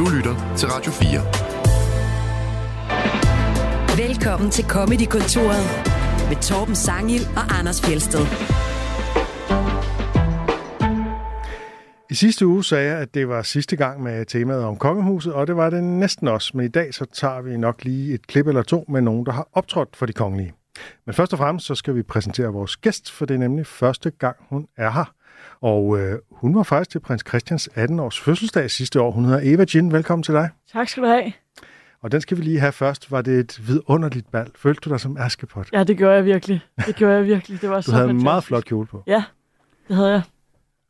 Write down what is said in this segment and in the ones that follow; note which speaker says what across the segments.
Speaker 1: Du lytter til Radio 4.
Speaker 2: Velkommen til Comedy-kontoret med Torben Sangil og Anders Fjelsted.
Speaker 3: I sidste uge sagde jeg, at det var sidste gang med temaet om kongehuset, og det var det næsten også. Men i dag så tager vi nok lige et klip eller to med nogen, der har optrådt for de kongelige. Men først og fremmest så skal vi præsentere vores gæst, for det er nemlig første gang, hun er her. Og øh, hun var faktisk til prins Christians 18-års fødselsdag sidste år. Hun hedder Eva Jean. Velkommen til dig.
Speaker 4: Tak skal du have.
Speaker 3: Og den skal vi lige have først. Var det et vidunderligt bal? Følte du dig som Askepot?
Speaker 4: Ja, det gjorde jeg virkelig. Det gjorde jeg virkelig. Det var
Speaker 3: Du
Speaker 4: så
Speaker 3: havde en meget flot kjole på.
Speaker 4: Ja, det havde jeg.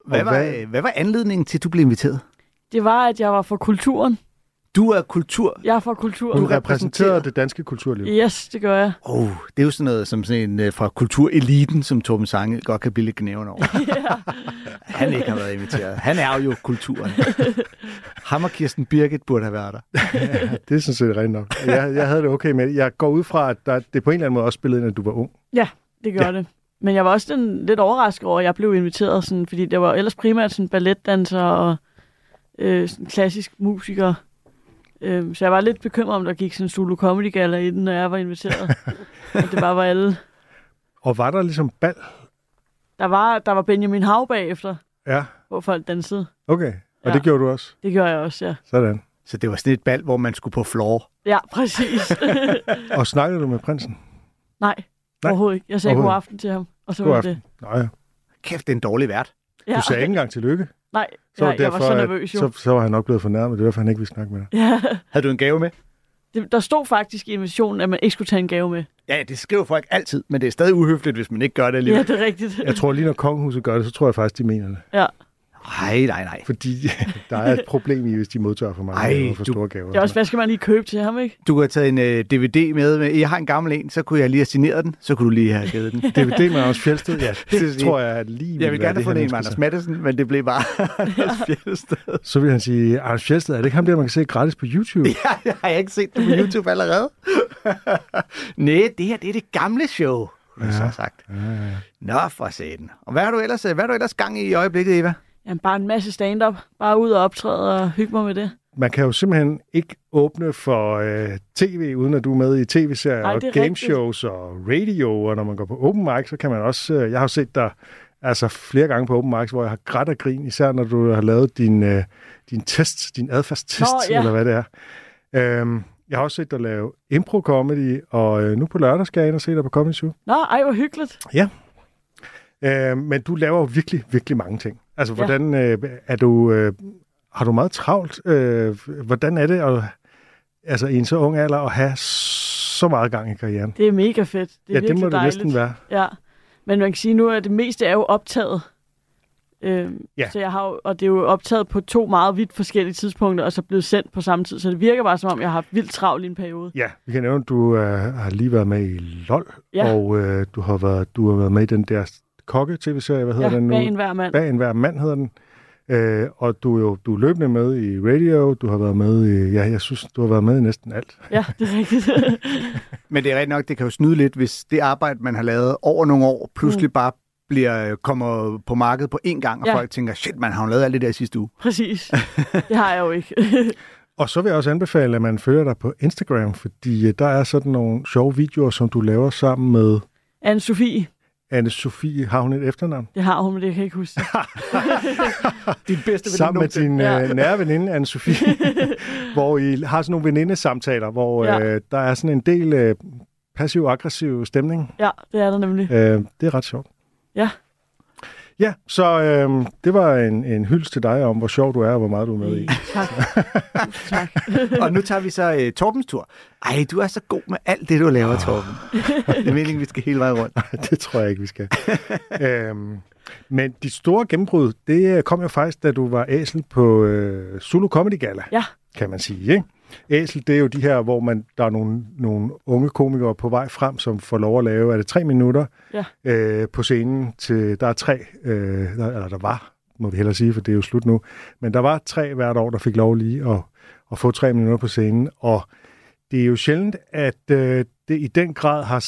Speaker 5: Hvad
Speaker 3: Og
Speaker 5: var,
Speaker 3: hvad-
Speaker 5: hvad var anledningen til, at du blev inviteret?
Speaker 4: Det var, at jeg var fra kulturen.
Speaker 5: Du er kultur.
Speaker 4: Jeg er fra kulturen.
Speaker 3: Hun
Speaker 5: Du repræsenterer-
Speaker 3: det danske kulturliv.
Speaker 4: Yes, det gør jeg.
Speaker 5: Oh, det er jo sådan noget som sådan en uh, fra kultureliten, som Torben Sange godt kan blive lidt gnæven over. Han ikke har været inviteret. Han er jo kulturen. Ham og Kirsten Birgit burde have været der.
Speaker 3: Det er sådan set rent nok. Jeg, jeg havde det okay med det. Jeg går ud fra, at der, det på en eller anden måde også spillede ind, at du var ung.
Speaker 4: Ja, det gør ja. det. Men jeg var også den, lidt overrasket over, at jeg blev inviteret, sådan, fordi det var ellers primært sådan balletdanser og øh, sådan klassisk musiker. Øh, så jeg var lidt bekymret om, der gik sådan en Zulu Comedy Gala i den, når jeg var inviteret. og det bare var alle.
Speaker 3: Og var der ligesom bal?
Speaker 4: Der var, der var Benjamin Hav bagefter,
Speaker 3: Ja,
Speaker 4: hvor folk dansede.
Speaker 3: okay. Og
Speaker 4: Ja.
Speaker 3: det gjorde du også.
Speaker 4: Det gjorde jeg også, ja.
Speaker 3: Sådan.
Speaker 5: Så det var sådan et bal, hvor man skulle på floor.
Speaker 4: Ja, præcis.
Speaker 3: Og snakkede du med prinsen?
Speaker 4: Nej,
Speaker 3: Nej,
Speaker 4: overhovedet ikke. Jeg sagde god
Speaker 3: overhovedet
Speaker 4: aften til ham, og så
Speaker 3: God
Speaker 4: var
Speaker 3: aften.
Speaker 4: det.
Speaker 3: Nå ja.
Speaker 5: Kæft, det er en dårlig vært.
Speaker 4: Ja.
Speaker 3: Du sagde ikke engang tillykke.
Speaker 4: Nej,
Speaker 3: Så
Speaker 4: ja, jeg var så nervøs jo.
Speaker 3: så, så var han nok blevet fornærmet. Det er derfor, han ikke ville snakke med dig.
Speaker 4: Ja,
Speaker 5: Havde du en gave med?
Speaker 4: det, der stod faktisk i invitationen, at man ikke skulle tage en gave med.
Speaker 5: Ja, det skriver folk altid, men det er stadig uhøfligt, hvis man ikke gør det
Speaker 4: Ja,
Speaker 5: alligevel.
Speaker 4: det er rigtigt.
Speaker 3: Jeg tror lige, når kongehuset gør det, så tror jeg faktisk, de mener det.
Speaker 4: Ja.
Speaker 5: Nej, nej, nej.
Speaker 3: Fordi der er et problem i, hvis de modtager for mange
Speaker 5: Ej,
Speaker 3: gaver for
Speaker 5: du-
Speaker 3: store gaver.
Speaker 4: Det er også, hvad skal man lige købe til ham, ikke?
Speaker 5: Du kunne have taget en uh, DVD med, med. Jeg har en gammel en, så kunne jeg lige have signeret den. Så kunne du lige have givet den.
Speaker 3: DVD med Anders Fjeldsted, ja, det
Speaker 5: Det-
Speaker 3: tror jeg lige
Speaker 5: Jeg vil gerne have fundet en med Anders. Madsen, men det blev bare Anders Fjeldsted.
Speaker 3: Så vil han sige, Anders Fjeldsted, er det ikke ham der, man kan se gratis på YouTube?
Speaker 5: Ja, jeg har ikke set det på YouTube allerede. Nej, det her det er det gamle show, har du så sagt. Nå, for satan. Og hvad har du ellers, hvad har du ellers gang i i øjeblikket, Eva?
Speaker 4: Jamen, bare en masse stand-up. Bare ud og optræde og hygge mig med det.
Speaker 3: Man kan jo simpelthen ikke åbne for øh, tv, uden at du er med i tv-serier og gameshows og radio, og når man går på open mic, så kan man også... Øh, jeg har jo set dig altså flere gange på open mics, hvor jeg har grædt og grin, især når du har lavet din, øh, din test, din adfærdstest,
Speaker 4: Nå, ja.
Speaker 3: eller hvad det er. Øhm, jeg har også set dig lave impro-comedy, og øh, nu på lørdag skal jeg ind og se dig på Comedy Zoo.
Speaker 4: Nå, ej, hvor hyggeligt.
Speaker 3: Øh, men du laver jo virkelig, virkelig mange ting. Altså,
Speaker 4: Ja.
Speaker 3: hvordan øh, er du... Øh, har du meget travlt? Øh, hvordan er det at, altså, i en så ung alder at have så meget gang i karrieren?
Speaker 4: Det er mega fedt. Det er
Speaker 3: ja, det må det
Speaker 4: dejligt.
Speaker 3: næsten være.
Speaker 4: Ja, men man kan sige nu, at det meste er jo optaget. Øhm,
Speaker 3: Ja.
Speaker 4: Så jeg har jo, og det er jo optaget på to meget vidt forskellige tidspunkter, og så blevet sendt på samme tid. Så det virker bare som om, jeg har haft vildt travlt i en periode.
Speaker 3: Ja, vi kan nævne, at du øh, har lige været med i LOL,
Speaker 4: Ja.
Speaker 3: og øh, du, har været, du har været med i den der kokke-tv-serie, hvad hedder
Speaker 4: Ja,
Speaker 3: den nu?
Speaker 4: bag en hver mand.
Speaker 3: Bag en hver mand hedder den. Øh, og du er jo du er løbende med i radio, du har været med i, ja, jeg synes, du har været med i næsten alt.
Speaker 4: Ja, det er rigtigt.
Speaker 5: Men det er rigtigt nok, det kan jo snyde lidt, hvis det arbejde, man har lavet over nogle år, pludselig mm. bare bliver, kommer på markedet på én gang, og
Speaker 4: Ja.
Speaker 5: ja. folk tænker, shit, man har jo lavet alt det der sidste uge.
Speaker 4: Præcis. Det har jeg jo ikke.
Speaker 3: Og så vil jeg også anbefale, at man følger dig på Instagram, fordi øh, der er sådan nogle sjove videoer, som du laver sammen med
Speaker 4: Anne-Sophie,
Speaker 3: Anne-Sophie. Har hun et efternavn?
Speaker 4: det har hun, men det kan jeg ikke huske.
Speaker 5: Din bedste
Speaker 3: Sammen med din
Speaker 4: Ja.
Speaker 3: øh, nære veninde, Anne-Sophie, hvor I har sådan nogle venindesamtaler, hvor
Speaker 4: Ja.
Speaker 3: øh, der er sådan en del øh, passiv-aggressiv stemning.
Speaker 4: Ja, det er der nemlig.
Speaker 3: Øh, det er ret sjovt.
Speaker 4: Ja.
Speaker 3: Ja, så øh, det var en, en hyldest til dig om, hvor sjov du er, og hvor meget du er med i.
Speaker 4: Tak. Tusind tak.
Speaker 5: Og nu tager vi så uh, Torbens tur. Ej, du er så god med alt det, du laver, Torben. Det er meningen, vi skal hele vejen rundt.
Speaker 3: det tror jeg ikke, vi skal. øhm, men dit store gennembrud, det øh, kom jo faktisk, da du var æsel på øh, Zulu Comedy Gala,
Speaker 4: Ja.
Speaker 3: kan man sige. Ikke? Æsel, det er jo de her, hvor man, der er nogle, nogle unge komikere på vej frem, som får lov at lave, er det tre minutter
Speaker 4: Ja.
Speaker 3: øh, på scenen til, der er tre, øh, der, eller der var, må vi hellere sige, for det er jo slut nu, men der var tre hvert år, der fik lov lige at, at få tre minutter på scenen, og det er jo sjældent, at øh, det i den grad har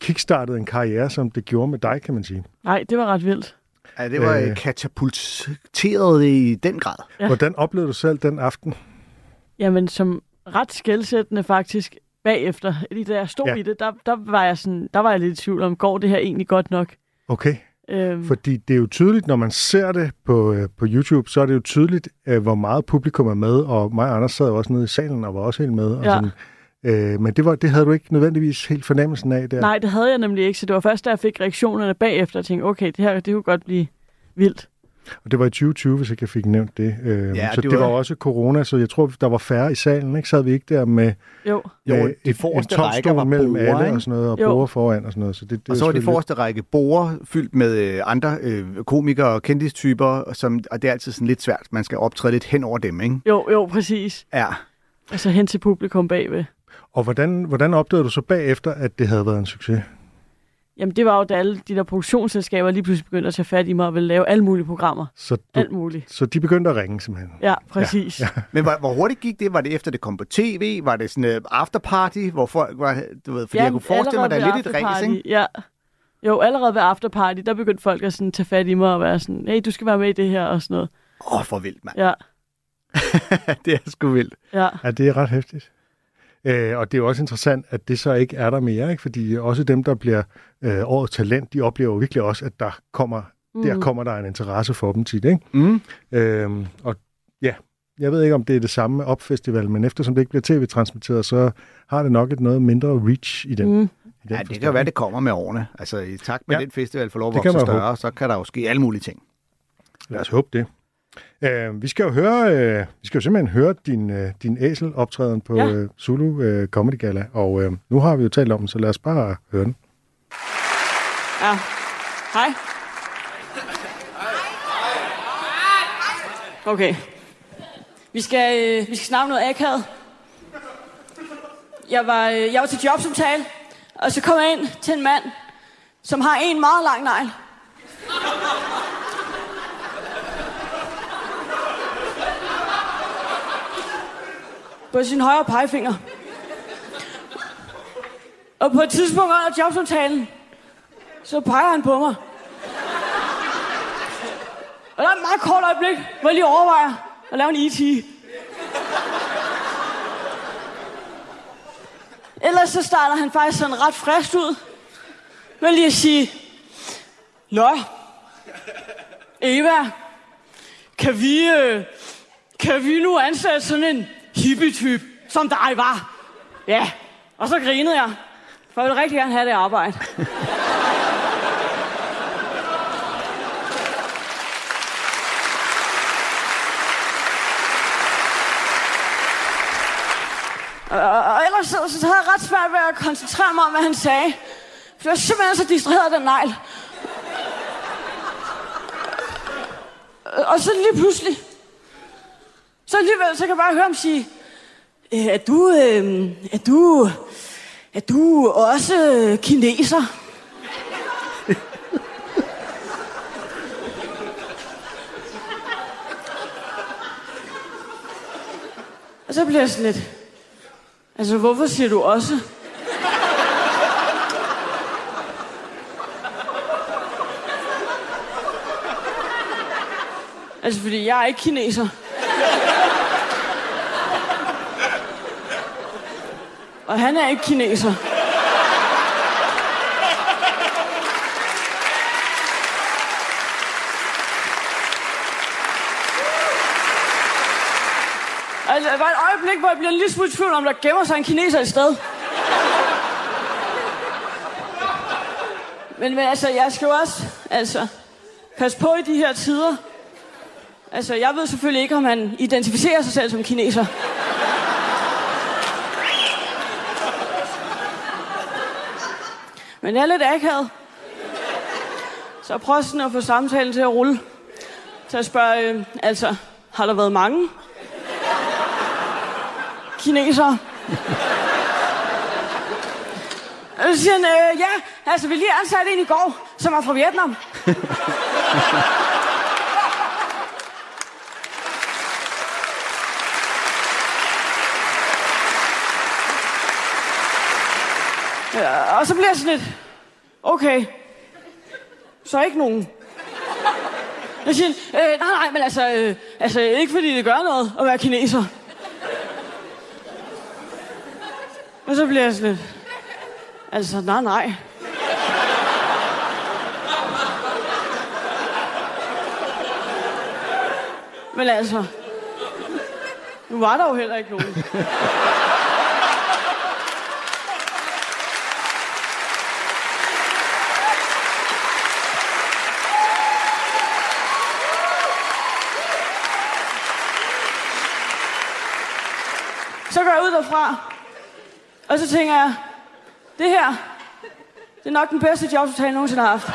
Speaker 3: kickstartet en karriere, som det gjorde med dig, kan man sige.
Speaker 4: Nej, det var ret vildt.
Speaker 5: Ja, det var
Speaker 3: Øh.
Speaker 5: katapulteret i den grad.
Speaker 4: Ja.
Speaker 3: Hvordan oplevede du selv den aften?
Speaker 4: Jamen, som ret skældsættende faktisk bagefter, lige da jeg stod
Speaker 3: Ja.
Speaker 4: i det, der, der, var jeg sådan, der var jeg lidt i tvivl om, går det her egentlig godt nok?
Speaker 3: Okay.
Speaker 4: Øhm,
Speaker 3: Fordi det er jo tydeligt, når man ser det på, øh, på YouTube, så er det jo tydeligt, øh, hvor meget publikum er med, og mig og Anders sad også nede i salen og var også helt med. Og
Speaker 4: Ja.
Speaker 3: sådan, øh, men det, var, det havde du ikke nødvendigvis helt fornemmelsen af der.
Speaker 4: Nej, det havde jeg nemlig ikke, så det var først, da jeg fik reaktionerne bagefter, og tænkte, okay, det her det kunne godt blive vildt.
Speaker 3: Og det var i 2020, hvis ikke jeg fik nævnt det. Øh,
Speaker 5: Ja,
Speaker 3: så
Speaker 5: det
Speaker 3: det, det
Speaker 5: var-
Speaker 3: var også corona, så jeg tror, der var færre i salen. Ikke? Sad vi ikke der med
Speaker 4: Jo,
Speaker 5: Jo,
Speaker 3: med
Speaker 5: de
Speaker 3: et- en tom
Speaker 5: rækker
Speaker 3: stol
Speaker 5: var
Speaker 3: mellem
Speaker 5: borde,
Speaker 3: alle og sådan noget, og borde foran og sådan noget. Så det, det
Speaker 5: Og så var de forreste række borer fyldt med øh, andre øh, komikere og kendistyper, som, og det er altid sådan lidt svært. Man skal optræde lidt hen over dem, ikke?
Speaker 4: jo, jo, præcis.
Speaker 5: Ja.
Speaker 4: Altså hen til publikum bagved.
Speaker 3: Og hvordan, hvordan opdagede du så bagefter, at det havde været en succes?
Speaker 4: Jamen, det var jo, da alle de der produktionsselskaber lige pludselig begyndte at tage fat i mig og ville lave alle mulige programmer.
Speaker 3: Så, du,
Speaker 4: Alt muligt.
Speaker 3: så de begyndte at ringe simpelthen.
Speaker 4: Ja, præcis. Ja, ja.
Speaker 5: Men hvor, hvor hurtigt gik det? Var det efter det kom på tv? Var det sådan en uh, afterparty, hvor folk var, du ved, fordi jeg kunne forestille mig, der er lidt et race, ikke?
Speaker 4: Ja. Jo, allerede ved afterparty, der begyndte folk at sådan, tage fat i mig og være sådan, hey, du skal være med i det her og sådan noget.
Speaker 5: Åh, oh, for vildt, mand.
Speaker 4: Ja,
Speaker 5: det er sgu vildt.
Speaker 4: ja.
Speaker 3: Ja, det er ret hæftigt. Øh, og det er jo også interessant, at det så ikke er der mere, ikke? fordi også dem, der bliver øh, årets talent, de oplever jo virkelig også, at der kommer, mm. der kommer der en interesse for dem tit. Ikke?
Speaker 5: Mm.
Speaker 3: Øhm, og ja, jeg ved ikke, om det er det samme med Opfestival, men eftersom det ikke bliver tv-transmitteret, så har det nok et noget mindre reach i den.
Speaker 4: Mm.
Speaker 3: I den
Speaker 5: Ja, det kan jo være, det kommer med årene. Altså, i takt med
Speaker 3: Ja.
Speaker 5: den festival får lov at vokse større, så kan der jo ske alle mulige ting.
Speaker 3: Lad os håbe det. Øh, vi skal jo høre, øh, vi skal jo simpelthen høre din, øh, din æsel-optræden på
Speaker 4: Ja.
Speaker 3: øh, Zulu øh, Comedy Gala, og øh, nu har vi jo talt om den, så lad os bare høre den.
Speaker 4: Ja. Hej. Okay. Vi skal, øh, vi skal snakke noget akavet. Jeg var, øh, jeg var til jobsamtale, og så kom jeg ind til en mand, som har en meget lang negl. På sin højre pegefinger. Og på et tidspunkt under jobsamtalen, så peger han på mig. Og der er et meget kort øjeblik, hvor jeg lige overvejer at lave en E.T. Ellers så starter han faktisk sådan ret frisk ud. Med lige at sige, Nå, Eva, kan vi, øh, kan vi nu ansætte sådan en hippie-type, som dig var? Ja, og så grinede jeg, for jeg ville rigtig gerne have det arbejde. Og, og ellers så, så havde jeg ret svært ved at koncentrere mig om, hvad han sagde. For jeg var simpelthen så distraheret af den negl. Og- Og så lige pludselig, så alligevel, så kan jeg bare høre ham sige, øh, er du, øh, er du, er du også øh, kineser? Og så bliver jeg sådan lidt, altså hvorfor siger du også? Altså, fordi jeg er ikke kineser. Og han er ikke kineser. Altså, der var et øjeblik, hvor jeg bliver en lille smule i tvivl om, der gemmer sig en kineser i sted. Men, men altså, jeg skal jo også altså, passe på i de her tider. Altså, jeg ved selvfølgelig ikke, om han identificerer sig selv som kineser. Men jeg er lidt akavet. Så prøv sådan at få samtalen til at rulle. Så jeg spørger, øh, altså, har der været mange kinesere? Og så siger han, øh, ja, altså, vi lige ansatte en i går, som var fra Vietnam. Ja, og så bliver jeg sådan lidt, okay, så ikke nogen. Jeg siger, øh, nej, nej, men altså, øh, altså, ikke fordi det gør noget at være kineser. Og så bliver jeg sådan lidt, altså, nej, nej. Men altså, nu var der jo heller ikke nogen. Så går jeg ud derfra, og så tænker jeg, det her, det er nok den bedste jobsamtale, jeg nogensinde har haft.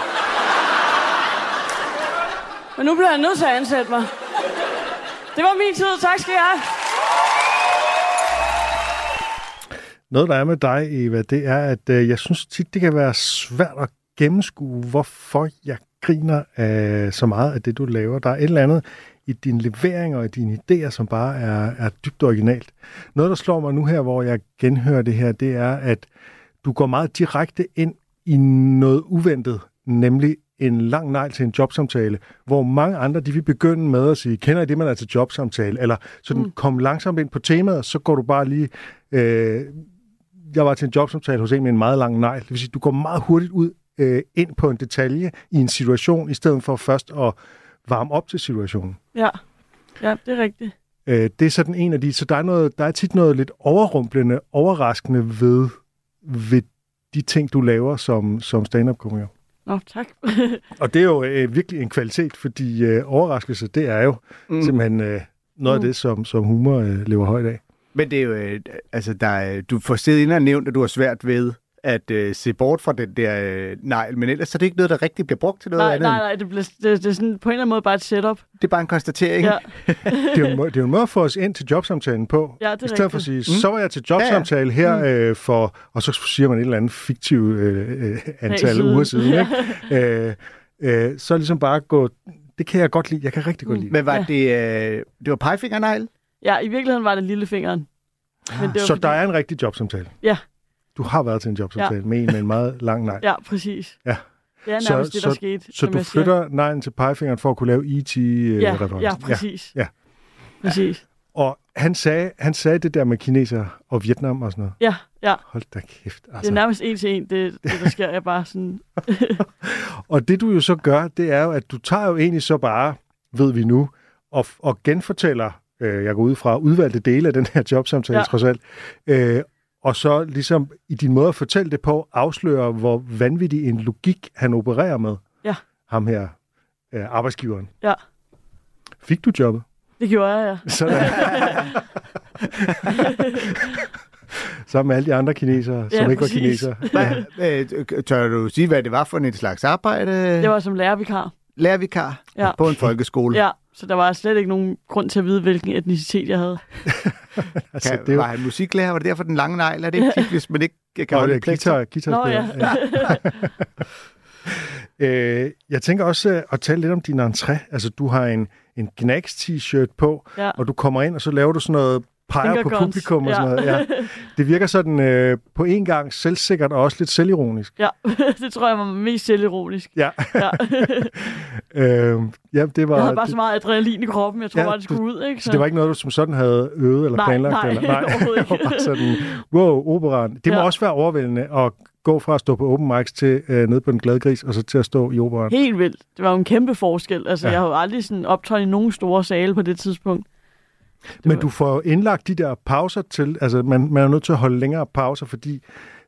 Speaker 4: Men nu bliver jeg nødt til at ansætte mig. Det var min tid. Tak skal I have.
Speaker 3: Noget, der er med dig, Eva, det er, at øh, jeg synes tit, det kan være svært at gennemskue, hvorfor jeg griner af så meget af det, du laver. Der er et eller andet i din levering og i dine idéer, som bare er, er dybt originalt. Noget, der slår mig nu her, hvor jeg genhører det her, det er, at du går meget direkte ind i noget uventet, nemlig en lang nej til en jobsamtale, hvor mange andre, de vil begynde med at sige, kender I det, man er til jobsamtale? Eller sådan, mm. kom langsomt ind på temaet, så går du bare lige... Øh, jeg var til en jobsamtale hos en med en meget lang nej. Det vil sige, du går meget hurtigt ud øh, ind på en detalje i en situation, i stedet for først at varme op til situationen.
Speaker 4: Ja, ja det er rigtigt.
Speaker 3: Øh, det er sådan en af de... Så der er, noget, der er tit noget lidt overrumplende, overraskende ved, ved de ting, du laver som, som stand-up-komiker.
Speaker 4: Nå, tak.
Speaker 3: Og det er jo øh, virkelig en kvalitet, fordi øh, overraskelse, det er jo mm. simpelthen øh, noget
Speaker 4: Mm.
Speaker 3: af det, som, som humor øh, lever højt af.
Speaker 5: Men det er jo, øh, altså, der er, du får stedet ind og nævnt, at du har svært ved at øh, se bort fra den der øh, negl, men ellers så er det ikke noget, der rigtig bliver brugt til noget
Speaker 4: nej,
Speaker 5: andet.
Speaker 4: nej, nej, det, bliver, det, det er sådan på en eller anden måde bare et setup.
Speaker 5: Det er bare en konstatering.
Speaker 4: Ja,
Speaker 3: Det er, jo en, måde- det er jo en måde at få os ind til jobsamtalen på.
Speaker 4: ja det
Speaker 3: I
Speaker 4: er
Speaker 3: stedet for at
Speaker 4: rigtigt.
Speaker 3: sige, så var jeg til jobsamtale her øh, for, og så siger man et eller andet fiktivt øh, øh, antal
Speaker 4: siden.
Speaker 3: uger siden. Ikke? Øh, øh, så ligesom bare gå, det kan jeg godt lide, jeg kan rigtig godt lide.
Speaker 5: Men var
Speaker 4: Ja.
Speaker 5: det, øh, det var pegefingernegl?
Speaker 4: Ja, i virkeligheden var det lillefingeren. Men det var
Speaker 3: Så
Speaker 4: fordi-
Speaker 3: der er en rigtig jobsamtale?
Speaker 4: Ja.
Speaker 3: Du har været til en jobsamtale ja. med en med en meget lang nej.
Speaker 4: Ja, præcis.
Speaker 3: Ja.
Speaker 4: Det er
Speaker 3: Så-
Speaker 4: nærmest det, der
Speaker 3: så-
Speaker 4: skete.
Speaker 3: Så du
Speaker 4: jeg siger.
Speaker 3: flytter nejen til pegefingeren for at kunne lave E
Speaker 4: Ja,
Speaker 3: IT-referencen?
Speaker 4: ja, præcis.
Speaker 3: Ja.
Speaker 4: Præcis.
Speaker 3: Og han sagde, han sagde det der med kineser og Vietnam og sådan noget.
Speaker 4: Ja, ja.
Speaker 3: Hold da kæft.
Speaker 4: Det er
Speaker 3: Altså.
Speaker 4: nærmest en til en, det, det der sker. Jeg bare sådan...
Speaker 3: Og det du jo så gør, det er jo, at du tager jo egentlig så bare, ved vi nu, og, og genfortæller, øh, jeg går ud fra, udvalgte dele af den her jobsamtale
Speaker 4: Ja.
Speaker 3: ja. trods alt, øh, og så ligesom i din måde at fortælle det på, afslører, hvor vanvittig en logik han opererer med.
Speaker 4: Ja.
Speaker 3: Ham her, øh, arbejdsgiveren.
Speaker 4: Ja.
Speaker 3: Fik du jobbet?
Speaker 4: Det gjorde jeg, ja.
Speaker 3: Sådan. Sammen med alle de andre kinesere, som
Speaker 4: Ja,
Speaker 3: ikke var
Speaker 4: præcis.
Speaker 3: kinesere.
Speaker 5: Hvad, øh, tør du sige, hvad det var for en slags arbejde?
Speaker 4: Det var som lærervikar.
Speaker 5: lærervikar
Speaker 4: Ja.
Speaker 5: på en folkeskole.
Speaker 4: Ja, så der var slet ikke nogen grund til at vide, hvilken etnicitet jeg havde.
Speaker 3: altså,
Speaker 5: Kan,
Speaker 3: det jo
Speaker 5: Var han musiklærer? Var det derfor den lange negl? Er det ikke hvis man ikke kan
Speaker 3: og
Speaker 5: holde
Speaker 3: det er
Speaker 5: plekter?
Speaker 3: guitar,
Speaker 4: Nå ja.
Speaker 3: guitarspiller. Øh, jeg tænker også øh, at tale lidt om din entré. Altså, du har en, en Gnags t-shirt på,
Speaker 4: ja.
Speaker 3: og du kommer ind, og så laver du sådan noget peger på
Speaker 4: guns.
Speaker 3: publikum og
Speaker 4: Ja.
Speaker 3: sådan noget. Ja. Det virker sådan øh, på en gang selvsikkert og også lidt selvironisk.
Speaker 4: Ja, det tror jeg var mest selvironisk.
Speaker 3: Ja,
Speaker 4: Ja.
Speaker 3: øh, ja det var...
Speaker 4: Jeg havde bare
Speaker 3: det,
Speaker 4: så meget adrenalin i kroppen, jeg tror
Speaker 3: Ja,
Speaker 4: bare, det skulle ud. Ikke?
Speaker 3: så det var ikke noget, du som sådan havde øvet eller
Speaker 4: Nej,
Speaker 3: planlagt?
Speaker 4: nej,
Speaker 3: eller? nej,
Speaker 4: overhovedet ikke.
Speaker 3: bare sådan, wow, operan. Det må
Speaker 4: Ja.
Speaker 3: også være overvældende at gå fra at stå på open mics til øh, nede på den glade gris, og så til at stå i operan.
Speaker 4: Helt vildt. Det var jo en kæmpe forskel. Altså,
Speaker 3: Ja.
Speaker 4: ja. jeg har jo aldrig sådan optrådt i nogen store sale på det tidspunkt. Det
Speaker 3: Men
Speaker 4: var-
Speaker 3: du får indlagt de der pauser til, altså man, man er nødt til at holde længere pauser, fordi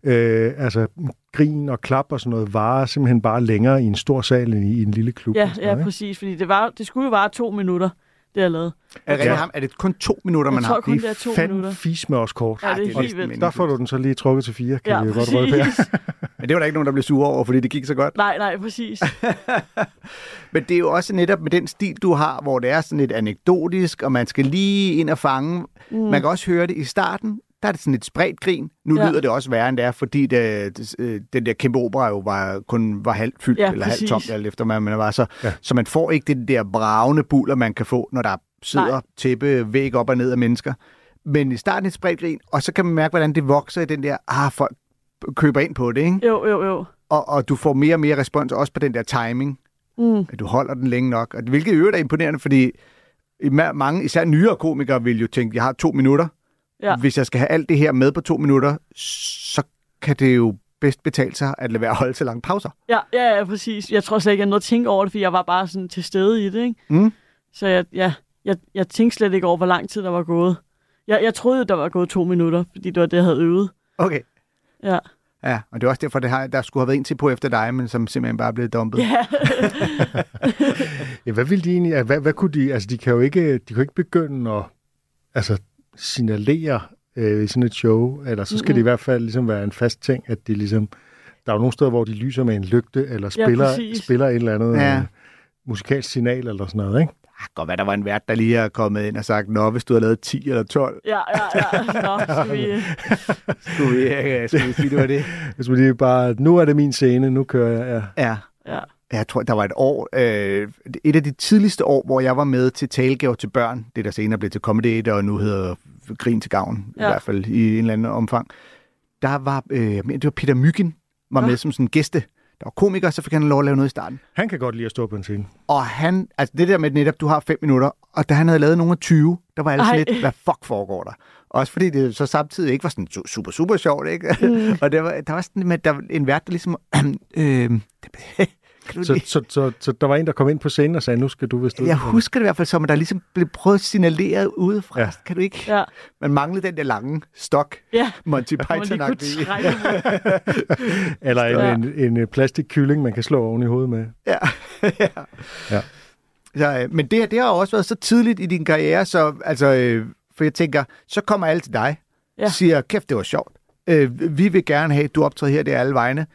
Speaker 3: øh, altså, grin og klap og sådan noget varer simpelthen bare længere i en stor sal end i en lille klub.
Speaker 4: Ja, ja,
Speaker 3: noget,
Speaker 4: præcis. Fordi det, var, det skulle jo vare to minutter, det jeg lavede.
Speaker 5: Er, det,
Speaker 3: Ja.
Speaker 5: ham? er det kun to minutter, man
Speaker 4: Jeg tror
Speaker 5: har?
Speaker 4: kun,
Speaker 3: Det
Speaker 4: er to
Speaker 3: fandme
Speaker 4: minutter.
Speaker 3: fis med os kort.
Speaker 4: Ja, det er helt vildt.
Speaker 3: Der får du den så lige trukket til fire, kan
Speaker 4: Ja,
Speaker 3: godt røbe her.
Speaker 4: præcis.
Speaker 5: Men det var der ikke nogen, der blev sure over, fordi det gik så godt.
Speaker 4: nej, nej, præcis.
Speaker 5: Men det er jo også netop med den stil, du har, hvor det er sådan lidt anekdotisk, og man skal lige ind og fange. Mm. Man kan også høre det i starten, der er det sådan et spredt grin. Nu
Speaker 4: Ja.
Speaker 5: lyder det også værre, end det er, fordi det, det, øh, den der kæmpe opera jo var, kun var halvt fyldt,
Speaker 4: Ja,
Speaker 5: eller halvt tomt, alt efter hvad man var. Så,
Speaker 3: Ja.
Speaker 5: så man får ikke det der bravende buller, man kan få, når der sidder
Speaker 4: Nej.
Speaker 5: tæppe væg op og ned af mennesker. Men i starten et spredt grin, og så kan man mærke, hvordan det vokser i den der, ah, folk køber ind på det, ikke?
Speaker 4: Jo, jo, jo.
Speaker 5: Og, og du får mere og mere respons også på den der timing.
Speaker 4: Mm.
Speaker 5: at du holder den længe nok. Og hvilket i øvrigt er imponerende, fordi mange, især nyere komikere, vil jo tænke, jeg har to minutter,
Speaker 4: Ja.
Speaker 5: hvis jeg skal have alt det her med på to minutter, så kan det jo bedst betale sig at lade være at holde så lange pauser.
Speaker 4: Ja, ja, ja, præcis. Jeg tror slet ikke, jeg nåede at tænke over det, fordi jeg var bare sådan til stede i det, ikke?
Speaker 5: Mm.
Speaker 4: Så jeg, ja, jeg, jeg tænkte slet ikke over, hvor lang tid der var gået. Jeg, jeg troede, der var gået to minutter, fordi det var det, jeg havde øvet.
Speaker 5: Okay.
Speaker 4: Ja.
Speaker 5: Ja, og det er også derfor, det har, der skulle have været en til på efter dig, men som simpelthen bare er blevet dumpet.
Speaker 4: Ja,
Speaker 3: Ja, hvad ville de egentlig... Hvad, hvad kunne de... Altså, de kan jo ikke, de kan jo ikke begynde at altså, signalere øh, i sådan et show, eller så skal mm-hmm. det i hvert fald ligesom være en fast ting, at de ligesom... Der er jo nogle steder, hvor de lyser med en lygte, eller
Speaker 4: Ja,
Speaker 3: spiller,
Speaker 4: præcis.
Speaker 3: spiller et eller andet
Speaker 5: Ja.
Speaker 3: ja. musikalsk signal, eller sådan noget, ikke?
Speaker 5: Ah, godt være, der var en vært, der lige er kommet ind og sagt, Nå, hvis du har lavet 10 eller 12,
Speaker 4: ja, ja, ja. Nå, skal vi...
Speaker 5: skulle vi, øh, skulle vi sige, det var det.
Speaker 3: Hvis man lige bare, nu er det min scene, nu kører jeg, ja.
Speaker 5: Ja.
Speaker 4: Ja,
Speaker 5: Jeg tror, der var et år, øh, et af de tidligste år, hvor jeg var med til talegaver til børn, det der senere blev til Comedy og nu hedder Grin til Gavn, ja. i
Speaker 4: Ja.
Speaker 5: hvert fald i en eller anden omfang. Der var, øh, jeg mener, det var Peter Myggen, var
Speaker 4: Nå.
Speaker 5: med som sådan gæste. Der var komiker, så fik han lov at lave noget i starten.
Speaker 3: Han kan godt lide at stå på en scene.
Speaker 5: Og han, altså det der med netop, du har fem minutter, og da han havde lavet nogle af 20, der var altså lidt, hvad fuck foregår der? Også fordi det så samtidig ikke var sådan su- super, super sjovt, ikke? Mm. og der var, der var sådan med, der var en vært, der ligesom, øh,
Speaker 3: Så,
Speaker 5: lige-
Speaker 3: så, så, så der var en, der kom ind på scenen og sagde, nu skal du vist ud.
Speaker 5: Jeg husker det i hvert fald som, at der ligesom blev prøvet at signalere udefra. Ja.
Speaker 3: Ja.
Speaker 5: Kan du ikke?
Speaker 4: ja,
Speaker 5: Man manglede den der lange stok,
Speaker 4: ja.
Speaker 5: Monty
Speaker 4: Hvor man.
Speaker 3: Eller en,
Speaker 4: Ja.
Speaker 3: en, en, en plastikkylling, man kan slå oven i hovedet med.
Speaker 5: Ja. ja.
Speaker 3: Ja.
Speaker 5: Så, øh, men det, det har også været så tidligt i din karriere, så altså, øh, for jeg tænker, så kommer alle til dig, ja.
Speaker 4: Ja.
Speaker 5: siger, kæft, det var sjovt. Øh, vi vil gerne have, at du optræder her, det er alle vegne.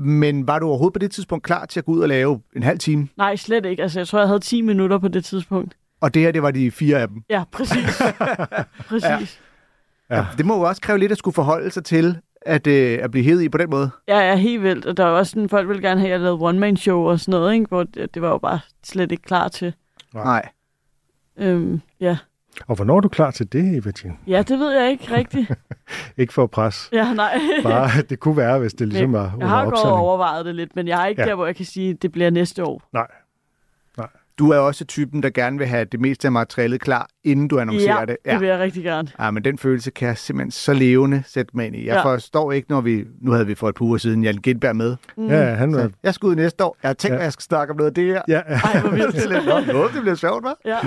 Speaker 5: Men var du overhovedet på det tidspunkt klar til at gå ud og lave en halv time?
Speaker 4: Nej, slet ikke. Altså, jeg tror, jeg havde 10 minutter på det tidspunkt.
Speaker 5: Og det her, det var de fire af dem.
Speaker 4: Ja, præcis. præcis.
Speaker 3: Ja.
Speaker 5: Det må jo også kræve lidt at skulle forholde sig til, at, øh, at blive hævet i på den måde.
Speaker 4: Ja, ja, helt vildt. Og der var også sådan, folk ville gerne have, at jeg lavede one-man-show og sådan noget, ikke? hvor det, det var jo bare slet ikke klar til.
Speaker 3: Nej.
Speaker 5: Nej.
Speaker 4: Øhm, ja.
Speaker 3: Og hvornår er du klar til det, Eva Jean?
Speaker 4: ja, det ved jeg ikke rigtigt.
Speaker 3: Ikke for at presse.
Speaker 4: Ja, nej.
Speaker 3: Bare, det kunne være, hvis det ligesom var
Speaker 4: jeg har
Speaker 3: opsending.
Speaker 4: overvejet det lidt, men jeg er ikke
Speaker 3: ja.
Speaker 4: der, hvor jeg kan sige, at det bliver næste år.
Speaker 3: Nej.
Speaker 5: Du er også typen, der gerne vil have det meste af materialet klar, inden du annoncerer
Speaker 4: ja,
Speaker 5: det.
Speaker 4: det vil jeg rigtig gerne.
Speaker 5: Ja, men den følelse kan jeg simpelthen så levende sætte mig ind i. Jeg ja.
Speaker 4: Ja.
Speaker 5: forstår ikke, når vi... Nu havde vi for et par uger siden Jan Gindberg med.
Speaker 4: Mm.
Speaker 3: Ja, han var...
Speaker 5: Så jeg skal ud næste år. Jeg har tænkt,
Speaker 3: Ja.
Speaker 5: ja. at jeg skal snakke om noget af det her.
Speaker 3: Ja, ja.
Speaker 4: Ej, hvor vildt.
Speaker 5: Det er noget, det bliver sjovt, hva'?
Speaker 4: Ja.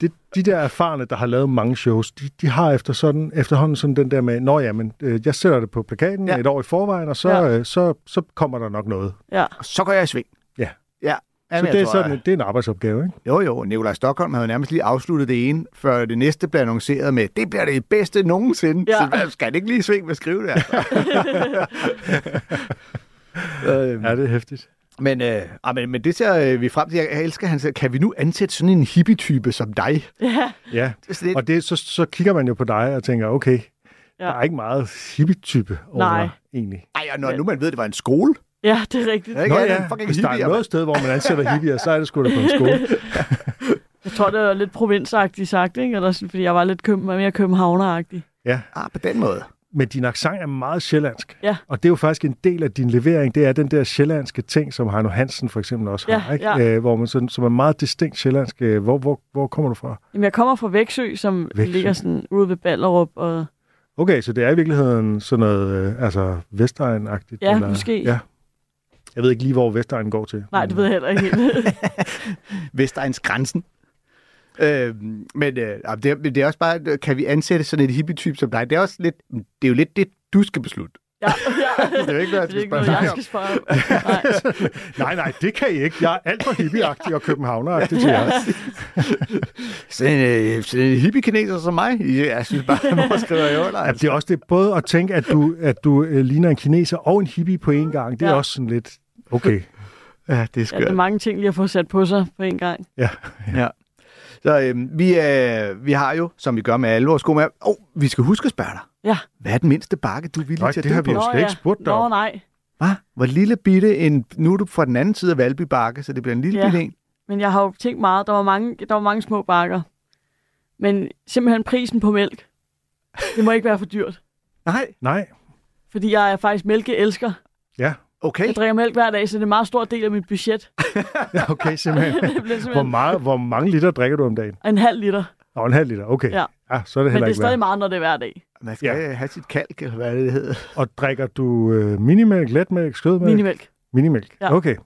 Speaker 3: det, de der erfarne, der har lavet mange shows, de, de har efter sådan, efterhånden sådan den der med, nå ja, men øh, jeg sætter det på plakaten
Speaker 5: Ja.
Speaker 3: ja. et år i forvejen, og så,
Speaker 4: Ja.
Speaker 3: ja. øh, så, så kommer der nok noget.
Speaker 4: ja.
Speaker 5: Og så går jeg i sving.
Speaker 3: Ja.
Speaker 5: Ja.
Speaker 3: Så
Speaker 5: Jamen,
Speaker 3: det
Speaker 5: jeg
Speaker 3: er,
Speaker 5: tror,
Speaker 3: sådan, det er en arbejdsopgave, ikke?
Speaker 5: Jo, jo. Nikolaj Stockholm havde nærmest lige afsluttet det ene, før det næste blev annonceret med, det bliver det bedste nogensinde.
Speaker 4: Ja.
Speaker 5: Så hvad, skal han ikke lige i sving med at skrive det? Altså? øhm,
Speaker 3: Ja, det er hæftigt.
Speaker 5: Men, øh, ah, men, men det ser øh, vi frem til. Jeg elsker, han siger, kan vi nu ansætte sådan en hippie-type som dig?
Speaker 4: ja.
Speaker 3: Ja,
Speaker 5: Det
Speaker 3: og det, så, så kigger man jo på dig og tænker, okay, ja. Der er ikke meget hippie-type over
Speaker 4: Nej.
Speaker 3: dig, egentlig.
Speaker 5: ej, og når nu man ved, at det var en skole.
Speaker 4: Ja, det er rigtigt.
Speaker 5: Ja, ikke?
Speaker 3: Nå
Speaker 5: Ja, fucking
Speaker 3: hvis der er noget sted, hvor man ansætter hippier, så er det sgu da på en skole.
Speaker 4: Jeg tror, det var lidt provinsagtigt sagt, ikke? Eller sådan, fordi jeg var lidt køb- mere københavneragtig.
Speaker 3: Ja,
Speaker 5: Ah, på den måde.
Speaker 3: men din accent er meget sjællandsk.
Speaker 4: Ja.
Speaker 3: Og det er jo faktisk en del af din levering, det er den der sjællandske ting, som Heino Hansen for eksempel også
Speaker 4: Ja,
Speaker 3: har, ikke?
Speaker 4: ja.
Speaker 3: Øh, hvor man sådan, som er meget distinkt sjællandsk. Øh, Hvor, hvor, hvor kommer du fra?
Speaker 4: Jamen, jeg kommer fra Vægtsø, som.
Speaker 3: Vægtsø.
Speaker 4: ligger sådan ude ved Ballerup. Og...
Speaker 3: Okay, så det er i virkeligheden sådan noget, øh, altså Vestegn-agtigt?
Speaker 4: Ja, måske.
Speaker 3: Ja. Jeg ved ikke lige, hvor Vestegn går til.
Speaker 4: Nej, det ved jeg heller ikke.
Speaker 5: Vestegns grænsen. Øh, men øh, det, er, det er også bare, kan vi ansætte sådan et hippie-type som dig? Det er også lidt, det er jo lidt det, du skal beslutte.
Speaker 4: ja, ja.
Speaker 5: Det er jo ikke noget,
Speaker 4: er ikke
Speaker 5: spørge
Speaker 4: noget, jeg skal spørge om. Nej.
Speaker 3: Nej, nej, det kan I ikke. Jeg er alt for hippieagtig og københavneragtig til jer.
Speaker 5: Sådan en, øh, sådan en hippie-kineser som mig, jeg synes bare, at man skriver i under.
Speaker 3: Ja, det er også det, både at tænke, at du, at du øh, ligner en kineser og en hippie på én gang. Det er
Speaker 4: Ja.
Speaker 3: også sådan lidt, okay.
Speaker 5: Ja, det er
Speaker 4: Ja, det
Speaker 5: skørt.
Speaker 4: er mange ting lige at få sat på sig på en gang.
Speaker 3: Ja.
Speaker 5: Ja. Så øh, vi, øh, vi har jo, som vi gør med alle vores gode med, oh, vi skal huske at spørge dig.
Speaker 4: Ja.
Speaker 5: Hvad er den mindste bakke, du er villig
Speaker 3: Nej,
Speaker 5: til at
Speaker 3: det har vi
Speaker 5: på?
Speaker 3: jo slet ikke spurgt dig
Speaker 4: Nå, nej.
Speaker 5: Hvad? Hvor lille bitte en... Nu er du fra den anden side af Valby Bakke, så det bliver en lille
Speaker 4: Ja.
Speaker 5: bitte en.
Speaker 4: Men jeg har jo tænkt meget. Der var mange, der var mange små bakker. Men simpelthen prisen på mælk. Det må ikke være for dyrt.
Speaker 5: Nej,
Speaker 3: Nej,
Speaker 4: Fordi jeg er faktisk mælkeelsker.
Speaker 3: ja.
Speaker 5: Okay.
Speaker 4: Jeg drikker mælk hver dag, så det er en meget stor del af mit budget.
Speaker 3: Ja, okay, simpelthen.
Speaker 4: det bliver
Speaker 3: Hvor,
Speaker 4: simpelthen
Speaker 3: meget, hvor mange liter drikker du om dagen?
Speaker 4: en halv liter.
Speaker 3: Nå, en halv liter, okay.
Speaker 4: Ja.
Speaker 3: ja så er det
Speaker 4: Men det er
Speaker 3: ikke
Speaker 4: stadig
Speaker 3: værd.
Speaker 4: meget, når det er hver dag.
Speaker 5: Man skal
Speaker 3: Ja.
Speaker 5: ja. have sit kalk, eller hvad det, hedder.
Speaker 3: Og drikker du øh, minimælk, letmælk, skødmælk?
Speaker 4: Minimælk.
Speaker 3: Minimælk,
Speaker 4: Ja.
Speaker 3: okay.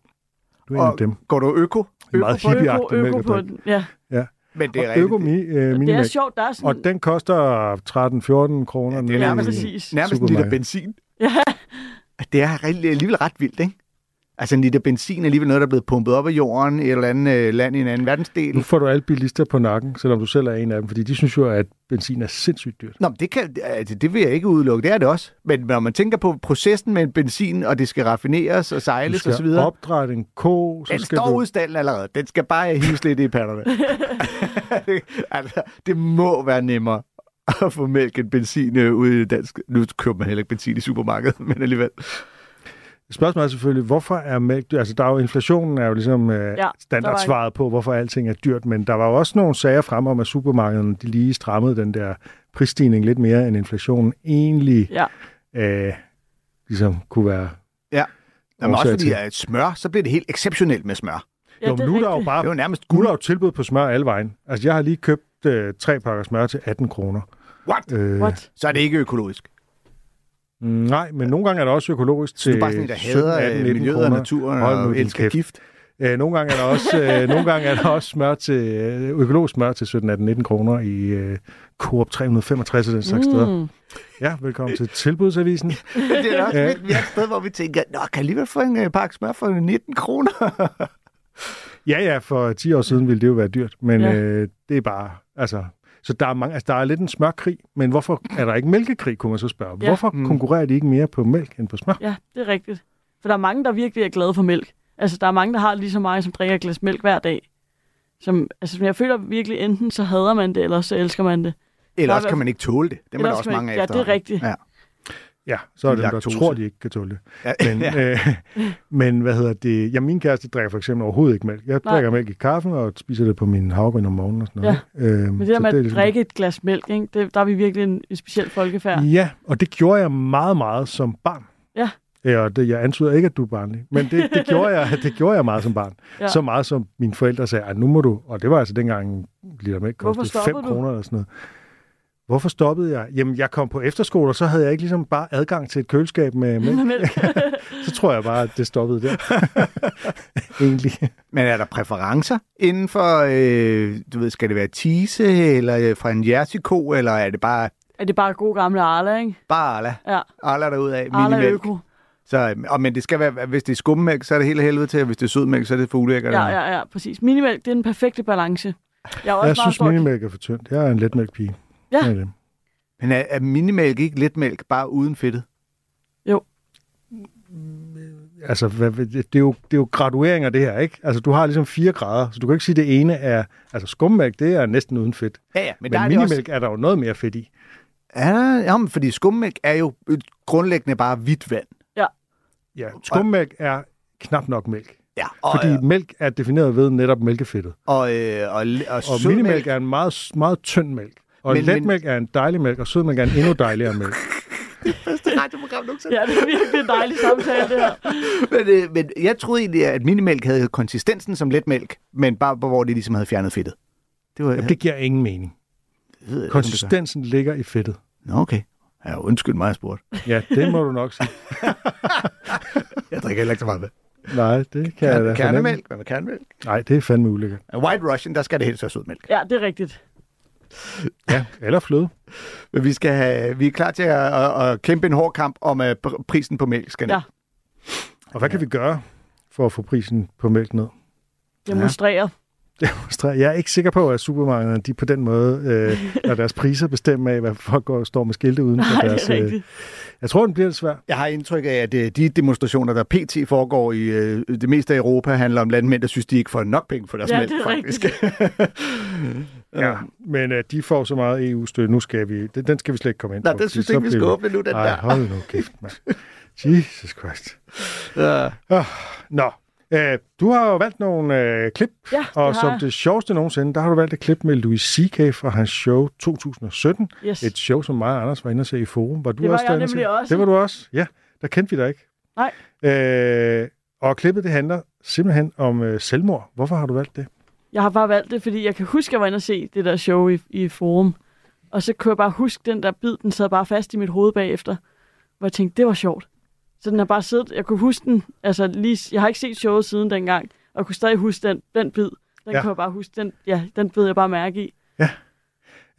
Speaker 3: Du er en af dem.
Speaker 5: Går du øko?
Speaker 3: En meget hippieagtig
Speaker 4: Øko,
Speaker 3: mælk
Speaker 4: øko på den. Ja.
Speaker 5: Men det er
Speaker 3: Og øko
Speaker 5: rigtigt.
Speaker 3: mi, øh,
Speaker 4: Det er sjovt, der er sådan...
Speaker 3: Og den koster 13-14 kroner.
Speaker 5: Ja, det er nærmest. Nærmest en liter benzin.
Speaker 4: Ja,
Speaker 5: Det er alligevel ret vildt, ikke? Altså en liter benzin er alligevel noget, der er blevet pumpet op af jorden i et eller andet øh, land i en anden verdensdel.
Speaker 3: Nu får du alle bilister på nakken, selvom du selv er en af dem, fordi de synes jo, at benzin er sindssygt dyrt.
Speaker 5: Nå, men det, kan, altså, det vil jeg ikke udelukke. Det er det også. Men når man tænker på processen med en benzin, og det skal raffineres og
Speaker 3: Du
Speaker 5: sejles og så
Speaker 3: skal
Speaker 5: videre.
Speaker 3: opdrætte en ko, så
Speaker 5: Den
Speaker 3: skal
Speaker 5: står
Speaker 3: du...
Speaker 5: udstallen allerede. Den skal bare hives lidt i patterne. altså, det må være nemmere at få mælk end benzin øh, ude i dansk. Nu køber man heller ikke benzin i supermarkedet, men alligevel.
Speaker 3: Spørgsmålet er selvfølgelig, hvorfor er mælk dyrt? Altså, der er jo inflationen er jo ligesom øh,
Speaker 4: Ja,
Speaker 3: ja, standardsvaret på, hvorfor alting er dyrt, men der var jo også nogle sager frem om, at supermarkederne de lige strammede den der prisstigning lidt mere, end inflationen egentlig
Speaker 4: ja.
Speaker 3: øh, ligesom kunne være.
Speaker 5: Jamen, også
Speaker 3: Årsag
Speaker 5: fordi at smør, så bliver det helt exceptionelt med smør.
Speaker 4: ja
Speaker 3: jo,
Speaker 4: er
Speaker 3: men nu er der jo bare
Speaker 5: Det er jo nærmest
Speaker 3: nu er
Speaker 5: guld.
Speaker 3: der jo tilbud på smør alle vejen. Altså, jeg har lige købt øh, tre pakker smør til 18 kroner.
Speaker 5: What?
Speaker 3: Øh,
Speaker 4: What?
Speaker 5: Så er det ikke økologisk.
Speaker 3: nej, men nogle gange er der også økologisk
Speaker 5: Så
Speaker 3: til
Speaker 5: du er bare sådan der
Speaker 3: 17,
Speaker 5: hader
Speaker 3: 18,
Speaker 5: øh,
Speaker 3: 19
Speaker 5: miljøet og
Speaker 3: kroner.
Speaker 5: naturen og
Speaker 3: din
Speaker 5: elsker
Speaker 3: kæft.
Speaker 5: gift.
Speaker 3: Øh, nogle gange er der også, øh, nogle gange er der også smør til, øh, økologisk smør til 17, 18, 19 kroner i øh, Coop 365 og den slags mm. steder.
Speaker 4: Mm.
Speaker 3: Ja, velkommen til Tilbudsavisen.
Speaker 5: det er også. Vi er et sted, hvor vi tænker, Nå, kan jeg alligevel få en øh, pakke smør for 19 kroner?
Speaker 3: Ja, ja, for 10 år siden ville det jo være dyrt, men
Speaker 4: ja.
Speaker 3: øh, det er bare, altså... Så der er, mange, altså, der er lidt en smørkrig, men hvorfor er der ikke mælkekrig, kunne man så spørge.
Speaker 4: Ja.
Speaker 3: Hvorfor
Speaker 5: Mm.
Speaker 3: konkurrerer de ikke mere på mælk end på smør?
Speaker 4: Ja, det er rigtigt. For der er mange, der virkelig er glade for mælk. Altså, der er mange, der har lige så meget, som drikker et glas mælk hver dag. Som, altså, jeg føler virkelig, enten så hader man det, eller så elsker man det.
Speaker 5: Eller også kan man ikke tåle det. Det er der
Speaker 4: også
Speaker 5: mange
Speaker 4: ikke-
Speaker 5: af
Speaker 4: ja, det er rigtigt.
Speaker 5: Ja.
Speaker 3: Ja, så er det dem, der tror, de ikke kan tåle det.
Speaker 5: Ja.
Speaker 3: Men,
Speaker 5: ja.
Speaker 3: øh, men hvad hedder det? Ja, min kæreste drikker for eksempel overhovedet ikke mælk. Jeg
Speaker 4: Nej.
Speaker 3: drikker mælk i kaffen og spiser det på min havregryn om morgenen og sådan noget. Ja. Øhm,
Speaker 4: Men det der med at
Speaker 3: ligesom-
Speaker 4: drikke et glas mælk, ikke? Det, der er vi virkelig en, en speciel folkefærd.
Speaker 3: Ja, og det gjorde jeg meget, meget som barn.
Speaker 4: Ja.
Speaker 3: Ja, og det, jeg antyder ikke, at du er barnlig, men det, det, gjorde jeg, det gjorde jeg meget som barn.
Speaker 4: Ja.
Speaker 3: Så meget som mine forældre sagde, at nu må du, og det var altså dengang en liter mælk kostede 5
Speaker 4: stoppede du?
Speaker 3: kroner eller sådan noget. Hvorfor stoppede jeg? Jamen, jeg kom på efterskole, og så havde jeg ikke ligesom bare adgang til et køleskab med mælk. Så tror jeg bare, at det stoppede der. Egentlig.
Speaker 5: Men er der præferencer inden for, øh, du ved, skal det være tise, eller øh, fra en jertiko, eller er det bare,
Speaker 4: er det bare god gamle Arla, ikke?
Speaker 5: bare Arla?
Speaker 4: Ja,
Speaker 5: Arla derudad,
Speaker 4: Arla
Speaker 5: minimælk.
Speaker 4: Øko.
Speaker 5: Så, øh, og, men det skal være, hvis det er skummælk, så er det hele helvede til, og hvis det er sødmælk, så er det fugleæg.
Speaker 4: Ja, ja, ja, præcis. Minimælk, det er den perfekte balance. Jeg er også
Speaker 3: Jeg
Speaker 4: meget
Speaker 3: synes, minimælk er for tyndt. Jeg er en letmælkpige.
Speaker 4: Ja.
Speaker 3: Det er det.
Speaker 5: Men er, er minimælk ikke letmælk, bare uden fedtet?
Speaker 3: Altså, hvad, hvad- det, er jo, det er jo gradueringer, det her, ikke? Altså, du har ligesom fire grader, så du kan ikke sige, at det ene er... Altså, skummælk, det er næsten uden fedt.
Speaker 5: Ja, ja, men,
Speaker 3: Men,
Speaker 5: der
Speaker 3: men
Speaker 5: er det også,
Speaker 3: minimælk er der jo noget mere fedt i.
Speaker 5: er der, jamen, fordi skummælk er jo øh, grundlæggende bare hvidt vand.
Speaker 3: Ja, skummælk er knap nok mælk.
Speaker 5: Ja,
Speaker 3: Fordi
Speaker 5: og,
Speaker 3: mælk er defineret ved netop mælkefedtet.
Speaker 5: og, øh, og, og,
Speaker 3: Og minimælk er en meget, meget tynd mælk. Og
Speaker 5: Men-
Speaker 3: men, letmælk er en dejlig mælk, og sødmælk er en endnu dejligere mælk.
Speaker 5: radioprogram nogensinde.
Speaker 4: Ja, det er virkelig en dejlig samtale, det her.
Speaker 5: Men, øh, men jeg troede egentlig, at minimælk havde konsistensen som letmælk, men bare hvor de ligesom havde fjernet fedtet. Det var,
Speaker 3: Jamen, det giver ingen mening.
Speaker 5: det ved jeg det
Speaker 3: Konsistensen ligger i fedtet.
Speaker 5: Nå, okay. Ja, undskyld mig, jeg spurgte.
Speaker 3: Ja, det må du nok sige.
Speaker 5: Jeg drikker heller ikke så meget med.
Speaker 3: Nej, det kan jeg da.
Speaker 5: Kernemælk? Hvad med kernemælk?
Speaker 3: Nej, det er fandme ulækkert.
Speaker 5: White Russian, der skal det helst være sødmælk.
Speaker 4: Ja, det er rigtigt.
Speaker 3: Ja, eller fløde.
Speaker 5: Men vi, skal have, vi er klar til at, at, at kæmpe en hård kamp om at pr- prisen på mælk skal ned.
Speaker 4: Ja.
Speaker 3: Og hvad kan vi gøre for at få prisen på mælk ned?
Speaker 4: Demonstrere.
Speaker 3: Jeg er ikke sikker på, at supermarkederne de på den måde øh, lader deres priser bestemme af, hvad folk går, står med skilte uden for
Speaker 4: Nej, det
Speaker 3: deres...
Speaker 4: er
Speaker 3: Øh,
Speaker 4: rigtigt.
Speaker 3: jeg tror, den bliver lidt svær.
Speaker 5: Jeg har indtryk af, at øh, de demonstrationer, der pt. foregår i øh, det meste af Europa, handler om landmænd, der synes, de ikke får nok penge for deres
Speaker 4: Ja,
Speaker 5: mælk, faktisk.
Speaker 3: Ja, men øh, de får så meget EU-støtte. Nu skal vi... Den, den skal vi slet ikke komme ind
Speaker 5: Nej,
Speaker 3: på.
Speaker 5: det
Speaker 3: fordi
Speaker 5: synes ikke, vi skal åbne nu, den
Speaker 3: Ej,
Speaker 5: der.
Speaker 3: hold nu kæft, mand. Jesus Christ.
Speaker 5: Ja.
Speaker 3: Nå, øh, du har jo valgt nogle øh, klip,
Speaker 4: Ja, det
Speaker 3: og som
Speaker 4: jeg.
Speaker 3: det sjoveste nogensinde, der har du valgt et klip med Louis C.K. fra hans show 2017.
Speaker 4: Yes.
Speaker 3: Et show, som mig og Anders var inde og se i Forum. Var du
Speaker 4: Det var
Speaker 3: også
Speaker 4: jeg
Speaker 3: se?
Speaker 4: nemlig også.
Speaker 3: Det var du også? Ja, der kendte vi dig ikke.
Speaker 4: Nej.
Speaker 3: Øh, og klippet, det handler simpelthen om øh, selvmord. Hvorfor har du valgt det?
Speaker 4: Jeg har bare valgt det, fordi jeg kan huske, at jeg var inde og se det der show i, i Forum. Og så kunne jeg bare huske, den der bid, den sad bare fast i mit hoved bagefter. Hvor jeg tænkte, det var sjovt. Så den har bare siddet, jeg kunne huske den, altså lige, jeg har ikke set showet siden dengang, og jeg kunne stadig huske den, den bid. Den
Speaker 3: Ja.
Speaker 4: ja. kunne jeg bare huske, den, ja, den bid jeg bare mærke i.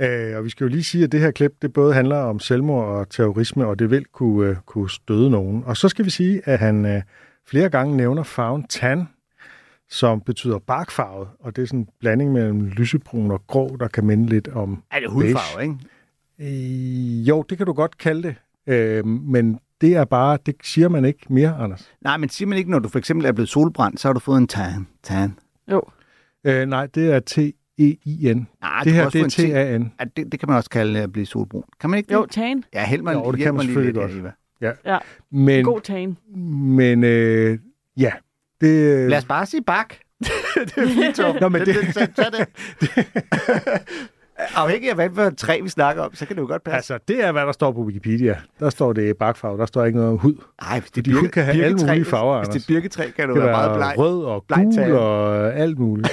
Speaker 3: Øh, og vi skal jo lige sige, at det her klip, det både handler om selvmord og terrorisme, og det vil kunne, øh, kunne støde nogen. Og så skal vi sige, at han øh, flere gange nævner farven tan, som betyder barkfarvet, og det er sådan en blanding mellem lysebrun og grå, der kan minde lidt om...
Speaker 5: Er det hudfarve, ikke?
Speaker 3: Øh, jo, det kan du godt kalde det, øh, men det er bare, det siger man ikke mere, Anders.
Speaker 5: Nej, men siger man ikke, når du for eksempel er blevet solbrændt, så har du fået en tan. tan.
Speaker 4: Jo.
Speaker 3: Øh, nej, det er T-E-I-N.
Speaker 5: Nej,
Speaker 3: det her, det er
Speaker 5: T.
Speaker 3: T-A-N.
Speaker 5: Ja, det, det kan man også kalde at blive solbrun. Kan man ikke
Speaker 4: Jo,
Speaker 5: det?
Speaker 4: tan.
Speaker 5: Ja, hjælp mig,
Speaker 3: Jo, det kan man selvfølgelig
Speaker 5: lidt,
Speaker 3: godt.
Speaker 5: Eva.
Speaker 4: Ja,
Speaker 3: Men,
Speaker 4: god tan.
Speaker 3: men øh, ja, det...
Speaker 5: Lad os bare sige bak. det er fint, Torben.
Speaker 3: Nå, men det-
Speaker 5: det, det, tag det. Afhængig af, hvad for et træ vi snakker om, så kan det jo godt passe.
Speaker 3: Altså, det er, hvad der står på Wikipedia. Der står det bakfarve, der står ikke noget om hud.
Speaker 5: Nej, hvis det
Speaker 3: Fordi hud kan have alle mulige farver,
Speaker 5: Hvis, hvis det er birketræ, kan du
Speaker 3: Det
Speaker 5: være meget bleg.
Speaker 3: rød og
Speaker 5: bleg
Speaker 3: gul
Speaker 5: tan.
Speaker 3: og alt muligt.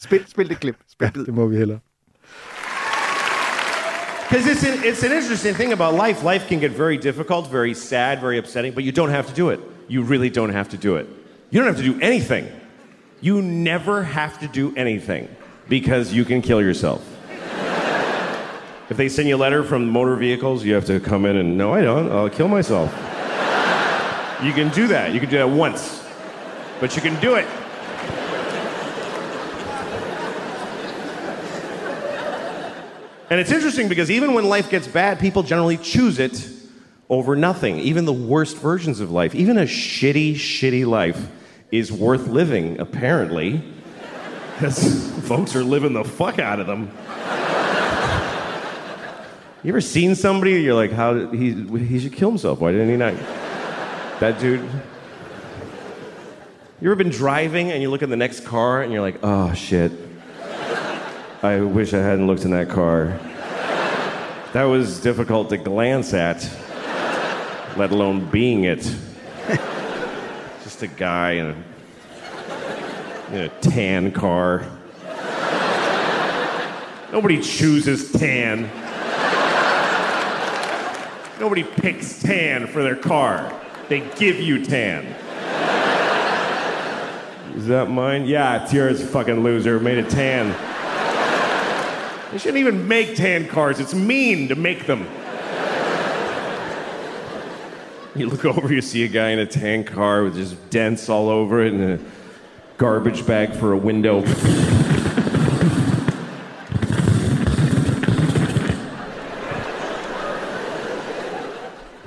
Speaker 5: Spil, spil det klip. Spil
Speaker 3: Ja,
Speaker 5: det.
Speaker 3: det må vi hellere.
Speaker 6: Because it's an, it's an interesting thing about life. Life can get very difficult, very sad, very upsetting, but you don't have to do it. You really don't have to do it. You don't have to do anything. You never have to do anything because you can kill yourself. if they send you a letter from motor vehicles, you have to come in and, no, I don't, I'll kill myself. you can do that. You can do that once, but you can do it. And it's interesting because even when life gets bad, people generally choose it over nothing. Even the worst versions of life, even a shitty, shitty life, is worth living, apparently. Because folks are living the fuck out of them. You ever seen somebody you're like, how did he, he should kill himself? Why didn't he not? That dude. You ever been driving and you look in the next car and you're like, oh shit. I wish I hadn't looked in that car. That was difficult to glance at, let alone being it. Just a guy in a, in a tan car. Nobody chooses tan. Nobody picks tan for their car. They give you tan. Is that mine? Yeah, it's yours, fucking loser. Made it tan. They shouldn't even make tan cars. It's mean to make them. You look over, you see a guy in a tan car with just dents all over it and a garbage bag for a window.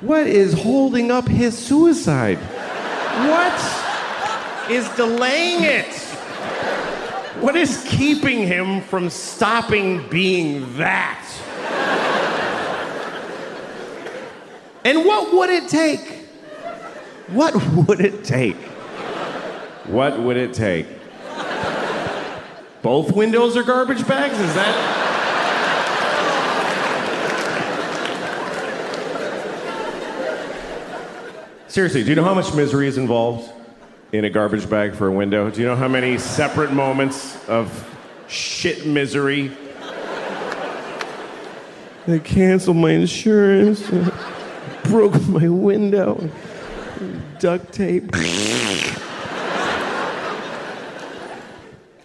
Speaker 6: What is holding up his suicide? What is delaying it? What is keeping him from stopping being that? And what would it take? What would it take? What would it take? Both windows are garbage bags? Is that. Seriously, do you know how much misery is involved in a garbage bag for a window? Do you know how many separate moments of shit misery? They canceled my insurance, broke my window, duct tape.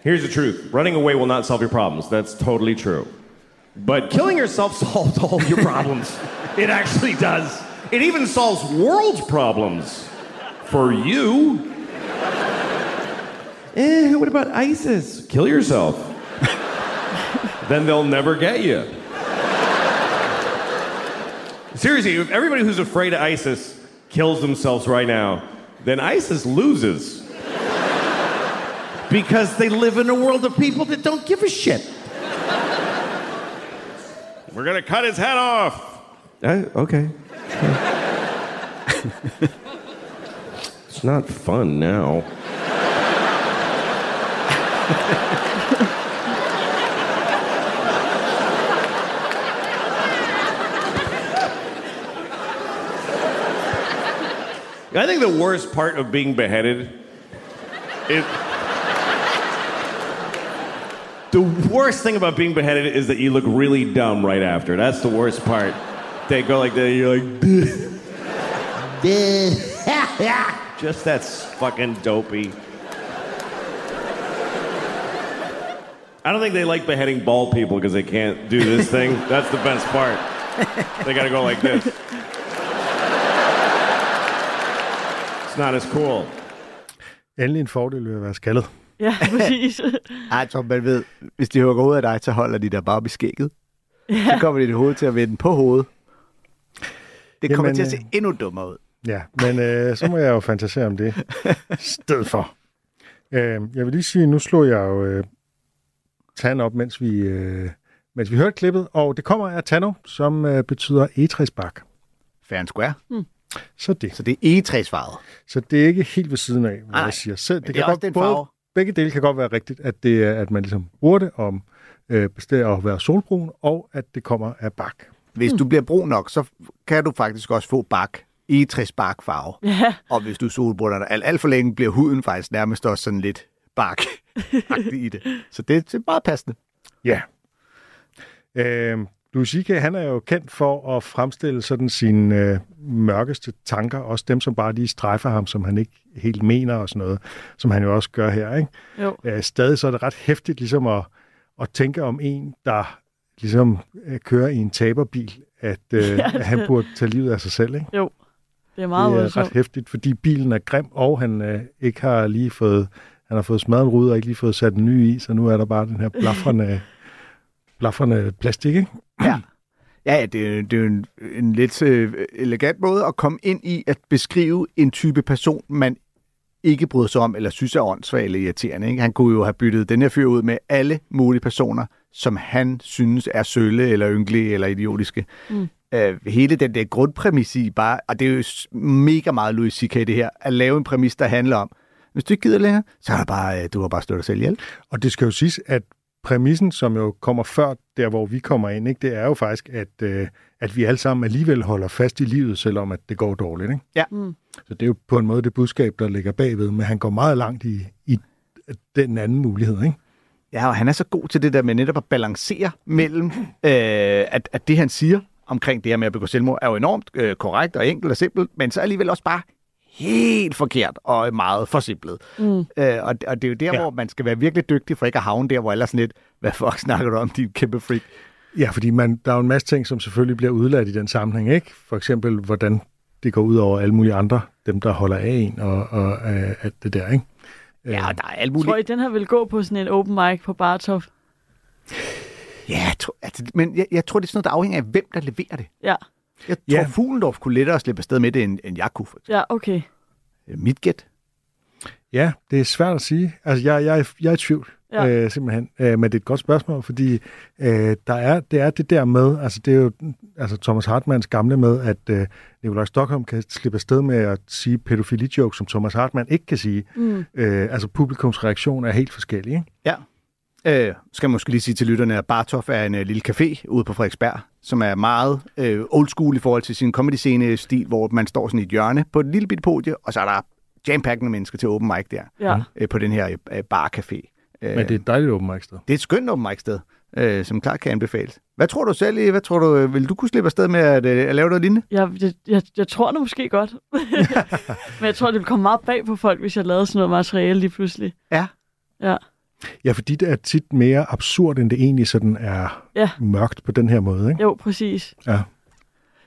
Speaker 6: Here's the truth running away will not solve your problems. That's totally true. But killing yourself solves all your problems. it actually does. It even solves world problems for you. Eh, what about ISIS? Kill yourself. then they'll never get you. Seriously, if everybody who's afraid of ISIS kills themselves right now, then ISIS loses. because they live in a world of people that don't give a shit. We're gonna cut his head off. Uh, okay. it's not fun now. I think the worst part of being beheaded is. The worst thing about being beheaded is that you look really dumb right after. That's the worst part. They go like that, you're like, just that's fucking dopey. I don't think they like beheading bald people because they can't do this thing. That's the best part. They gotta go like this. Not as cool.
Speaker 3: Endelig en fordel ved at være skaldet.
Speaker 4: Ja, præcis.
Speaker 5: Ej, Tom, man ved, hvis de hugger ud af dig, så holder de der bare i skægget. Ja. Så kommer dit hoved til at vende på hovedet. Det kommer
Speaker 3: Jamen,
Speaker 5: til at se
Speaker 3: øh,
Speaker 5: endnu dummere ud.
Speaker 3: Ja, men øh, så må jeg jo fantasere om det i stedet for. Øh, jeg vil lige sige, nu slog jeg jo øh, Tan op, mens vi, øh, mens vi hørte klippet, og det kommer af Tano, som øh, betyder etræsbak.
Speaker 5: Fair and square.
Speaker 3: Så det.
Speaker 5: Så det er egetræsfarvet.
Speaker 3: Så det er ikke helt ved siden af, hvad
Speaker 5: Nej,
Speaker 3: jeg siger. Så det,
Speaker 5: det
Speaker 3: kan
Speaker 5: er også
Speaker 3: godt,
Speaker 5: den
Speaker 3: både,
Speaker 5: farve.
Speaker 3: begge dele kan godt være rigtigt, at, det, er, at man ligesom bruger det om øh, bestemt at være solbrun, og at det kommer af bak.
Speaker 5: Hvis du bliver brun nok, så kan du faktisk også få bak. Egetræsbark farve.
Speaker 4: Ja,
Speaker 5: Og hvis du solbrunder dig alt, alt for længe, bliver huden faktisk nærmest også sådan lidt bark i det. Så det, det er meget passende.
Speaker 3: Ja. Øh, Louis C.K., han er jo kendt for at fremstille sådan sine øh, mørkeste tanker, også dem, som bare lige strejfer ham, som han ikke helt mener og sådan noget, som han jo også gør her, ikke?
Speaker 4: jo.
Speaker 3: Øh, stadig så er det ret hæftigt ligesom at, at tænke om en, der ligesom øh, kører i en taberbil, at, øh,
Speaker 4: Ja,
Speaker 3: at han burde tage livet af sig selv, ikke?
Speaker 4: Jo. Det er meget
Speaker 3: det er
Speaker 4: voldsomt.
Speaker 3: ret hæftigt, fordi bilen er grim, og han øh, ikke har lige fået, han har fået smadret en rude og ikke lige fået sat en ny i, så nu er der bare den her blafrende, blafrende plastik, ikke?
Speaker 5: Ja. Ja, det, er- det er jo en, en lidt øh, elegant måde at komme ind i at beskrive en type person, man ikke bryder sig om, eller synes er åndssvag eller irriterende. Ikke? Han kunne jo have byttet den her fyr ud med alle mulige personer, som han synes er sølle, eller ynkelige, eller idiotiske. Mm. Øh, hele den der grundpræmis i bare, og det er jo mega meget Louis C.K. det her, at lave en præmis, der handler om, hvis du ikke gider længere, så er der bare, øh, du har bare slået dig selv ihjel.
Speaker 3: Og det skal jo siges, at præmissen, som jo kommer før der, hvor vi kommer ind, ikke, det er jo faktisk, at, øh, at vi alle sammen alligevel holder fast i livet, selvom at det går dårligt. Ikke?
Speaker 5: Ja.
Speaker 4: Mm.
Speaker 3: Så det er jo på en måde det budskab, der ligger bagved, men han går meget langt i, i den anden mulighed. Ikke?
Speaker 5: Ja, og han er så god til det der med netop at balancere mellem, øh, at, at det han siger omkring det her med at begå selvmord, er jo enormt øh, korrekt og enkelt og simpelt, men så alligevel også bare helt forkert og meget forsimplet.
Speaker 4: Mm.
Speaker 5: Øh, og, og det er jo der,
Speaker 3: Ja.
Speaker 5: hvor man skal være virkelig dygtig for ikke at havne der, hvor alle er sådan lidt, hvad fuck snakker du om, din kæmpe freak?
Speaker 3: Ja, fordi man, der er jo en masse ting, som selvfølgelig bliver udladt i den sammenhæng. Ikke? For eksempel, hvordan det går ud over alle mulige andre, dem der holder af en og, og øh, alt det der. Ikke?
Speaker 5: Ja, og der er alt
Speaker 4: Tror I,
Speaker 5: muligt.
Speaker 4: den her vil gå på sådan en open mic på Bartov?
Speaker 5: Ja, jeg tror, altså, men jeg, jeg tror, det er sådan noget, der afhænger af, hvem der leverer det.
Speaker 4: Ja,
Speaker 5: Jeg
Speaker 3: Ja.
Speaker 5: tror, Fuglendorf kunne lettere slippe afsted med det, end, end jeg kunne. For eksempel.
Speaker 4: ja, okay.
Speaker 5: Mit gæt.
Speaker 3: Ja, det er svært at sige. Altså, jeg, jeg, er- jeg er i tvivl,
Speaker 4: Ja.
Speaker 3: ja. øh, simpelthen. Øh, men det er et godt spørgsmål, fordi øh, der er, det er det der med, altså det er jo altså Thomas Hartmanns gamle med, at øh, Nikolaj Stockholm kan slippe afsted med at sige pædofili-jokes, som Thomas Hartmann ikke kan sige.
Speaker 4: Mm.
Speaker 3: Øh, altså publikums reaktion er helt forskellig, ikke?
Speaker 5: Ja. Øh, skal måske lige sige til lytterne, at Bartof er en øh, lille café ude på Frederiksberg, som er meget øh, old school i forhold til sin comedy-scene-stil, hvor man står sådan i et hjørne på et lille bitte podie, og så er der jam mennesker til open mic der,
Speaker 4: Ja.
Speaker 5: øh, på den her øh, bar-café. Øh,
Speaker 3: Men det er et dejligt åben mic sted.
Speaker 5: det er et skønt open mic sted, øh, som klart kan anbefales. Hvad tror du selv, hvad tror du, øh, vil du kunne slippe afsted med at, øh, at lave noget lignende?
Speaker 4: Jeg, jeg, jeg, jeg tror det måske godt. Men jeg tror, det ville komme meget bag på folk, hvis jeg lavede sådan noget materiale lige pludselig.
Speaker 5: Ja.
Speaker 4: Ja.
Speaker 3: Ja, fordi det er tit mere absurd, end det egentlig sådan er
Speaker 4: Ja.
Speaker 3: mørkt på den her måde, ikke?
Speaker 4: Jo, præcis.
Speaker 3: Ja.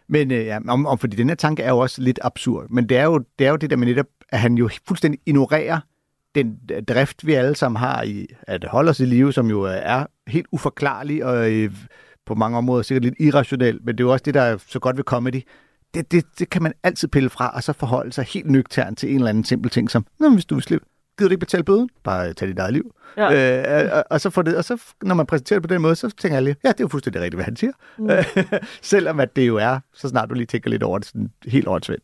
Speaker 5: Men øh, ja, om, om, fordi den her tanke er jo også lidt absurd. Men det er jo det, er jo det der med netop, at han jo fuldstændig ignorerer den drift, vi alle sammen har i at holde os i live, som jo øh, er helt uforklarlig og øh, på mange områder sikkert lidt irrationel, men det er jo også det, der er så godt ved comedy. Det, det, det kan man altid pille fra, og så forholde sig helt nøgtern til en eller anden simpel ting som, Nå, hvis du vil slippe, gider du ikke betale bøden? Bare øh, tag dit eget liv.
Speaker 4: Ja.
Speaker 5: Øh, og, og, så får det, og så, når man præsenterer det på den måde, så tænker jeg lige, ja, det er jo fuldstændig rigtigt, hvad han siger. Mm. Selvom at det jo er, så snart du lige tænker lidt over det, sådan helt åndssvendt.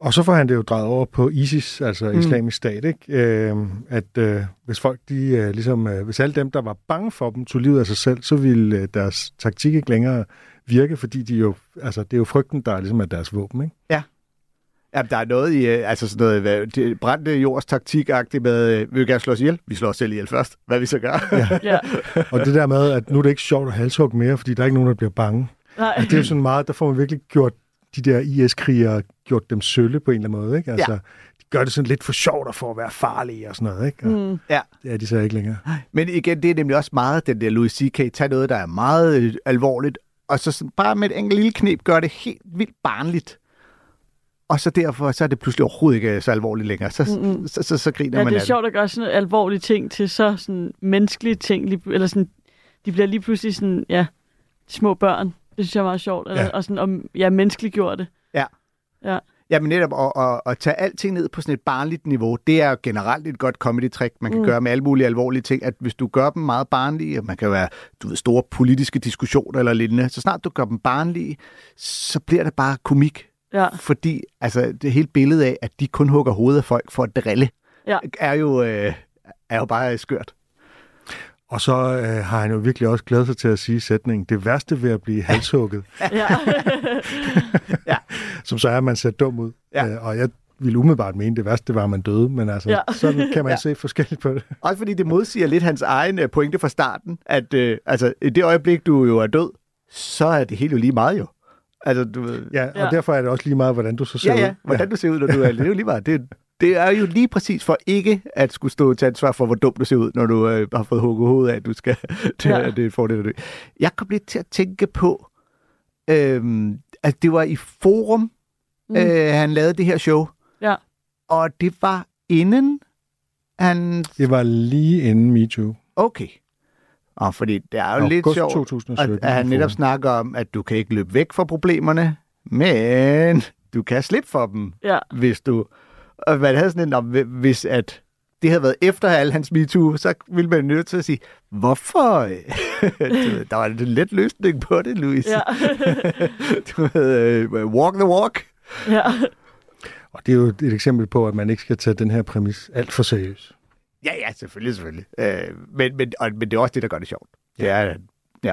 Speaker 3: Og så får han det jo drejet over på ISIS, altså mm. islamisk stat, ikke? Øh, at øh, hvis folk, de øh, ligesom, øh, hvis alle dem, der var bange for dem, tog livet af sig selv, så ville øh, deres taktik ikke længere virke, fordi de jo, altså, det er jo frygten, der ligesom er deres våben, ikke?
Speaker 5: Ja, der er noget i, øh, altså sådan noget, hvad, det, brændte jords taktik med, øh, vi vil gerne slå os ihjel, vi slår os selv ihjel først, hvad vi så gør. Ja.
Speaker 4: Ja.
Speaker 3: Og det der med, at nu er det ikke sjovt at halshugge mere, fordi der er ikke nogen, der bliver bange.
Speaker 4: Nej.
Speaker 3: Altså, det er jo sådan meget, der får man virkelig gjort de der IS-krigere, gjort dem sølle på en eller anden måde. Ikke? Altså,
Speaker 5: Ja.
Speaker 3: De gør det sådan lidt for sjovt og for at være farlige og sådan noget. Ikke? Og
Speaker 4: Mm.
Speaker 5: ja.
Speaker 3: Det er de så ikke længere.
Speaker 5: Men igen, det er nemlig også meget den der Louis C.K. Tag noget, der er meget øh, alvorligt, og så sådan, bare med et enkelt lille knep gør det helt vildt barnligt. Og så derfor, så er det pludselig overhovedet ikke så alvorligt længere. Så,
Speaker 4: Mm-mm.
Speaker 5: så, så, så griner
Speaker 4: Ja,
Speaker 5: man
Speaker 4: det er sjovt at gøre sådan alvorlige ting til så sådan menneskelige ting, eller sådan, de bliver lige pludselig sådan, ja, små børn. Det synes jeg er meget sjovt, eller,
Speaker 3: Ja.
Speaker 4: og sådan, om, ja, menneskeliggjort det.
Speaker 5: Ja.
Speaker 4: Ja.
Speaker 5: Ja, men netop at, at, at tage alting ned på sådan et barnligt niveau, det er generelt et godt comedy-trick, man kan mm. gøre med alle mulige alvorlige ting, at hvis du gør dem meget barnlige, og man kan være du ved, store politiske diskussioner eller lignende, så snart du gør dem barnlige, så bliver det bare komik.
Speaker 4: Ja.
Speaker 5: Fordi altså, det hele billede af, at de kun hugger hovedet af folk for at drille,
Speaker 4: Ja.
Speaker 5: er, jo, øh, er jo bare skørt.
Speaker 3: Og så øh, har han jo virkelig også glædet sig til at sige sætningen, det værste ved at blive halshugget,
Speaker 4: ja.
Speaker 3: som så er, at man ser dum ud.
Speaker 5: Ja.
Speaker 3: Øh, og jeg ville umiddelbart mene, det værste var, at man døde, men altså,
Speaker 4: Ja.
Speaker 3: sådan kan man
Speaker 5: Ja.
Speaker 3: se forskelligt på det.
Speaker 5: Også fordi det modsiger lidt hans egen øh, pointe fra starten, at øh, altså, i det øjeblik, du jo er død, så er det helt jo lige meget jo. Altså, du ved,
Speaker 3: Ja, og
Speaker 4: Ja.
Speaker 3: derfor er det også lige meget, hvordan du så ser
Speaker 5: ja, ja,
Speaker 3: ud.
Speaker 5: hvordan du ser ud, når du er det er jo lige meget. Det, det er jo lige præcis for ikke at skulle stå til ansvar for, hvor dum du ser ud, når du øh, har fået hugget hovedet af, at du skal det,
Speaker 4: Ja.
Speaker 5: ja. det er for det, at dø. Jeg kom lidt til at tænke på, øhm, at det var i Forum, mm. øh, han lavede det her show.
Speaker 4: Ja.
Speaker 5: Og det var inden han...
Speaker 3: Det var lige inden MeToo.
Speaker 5: Okay. Og fordi det er jo lidt
Speaker 3: August
Speaker 5: sjovt,
Speaker 3: 2017.
Speaker 5: at, at han netop snakker om, at du kan ikke løbe væk fra problemerne, men du kan slippe for dem,
Speaker 4: ja.
Speaker 5: hvis du... Og man havde sådan en, om, hvis at det havde været efter alle hans MeToo, så ville man nødt til at sige, hvorfor? Der var en let løsning på det, Louis.
Speaker 4: Ja.
Speaker 5: du ved, øh, walk the walk.
Speaker 4: ja.
Speaker 3: Og det er jo et eksempel på, at man ikke skal tage den her præmis alt for seriøst.
Speaker 5: Ja, ja, selvfølgelig, selvfølgelig. Øh, men, men, og, men det er også det, der gør det sjovt. Det er, ja.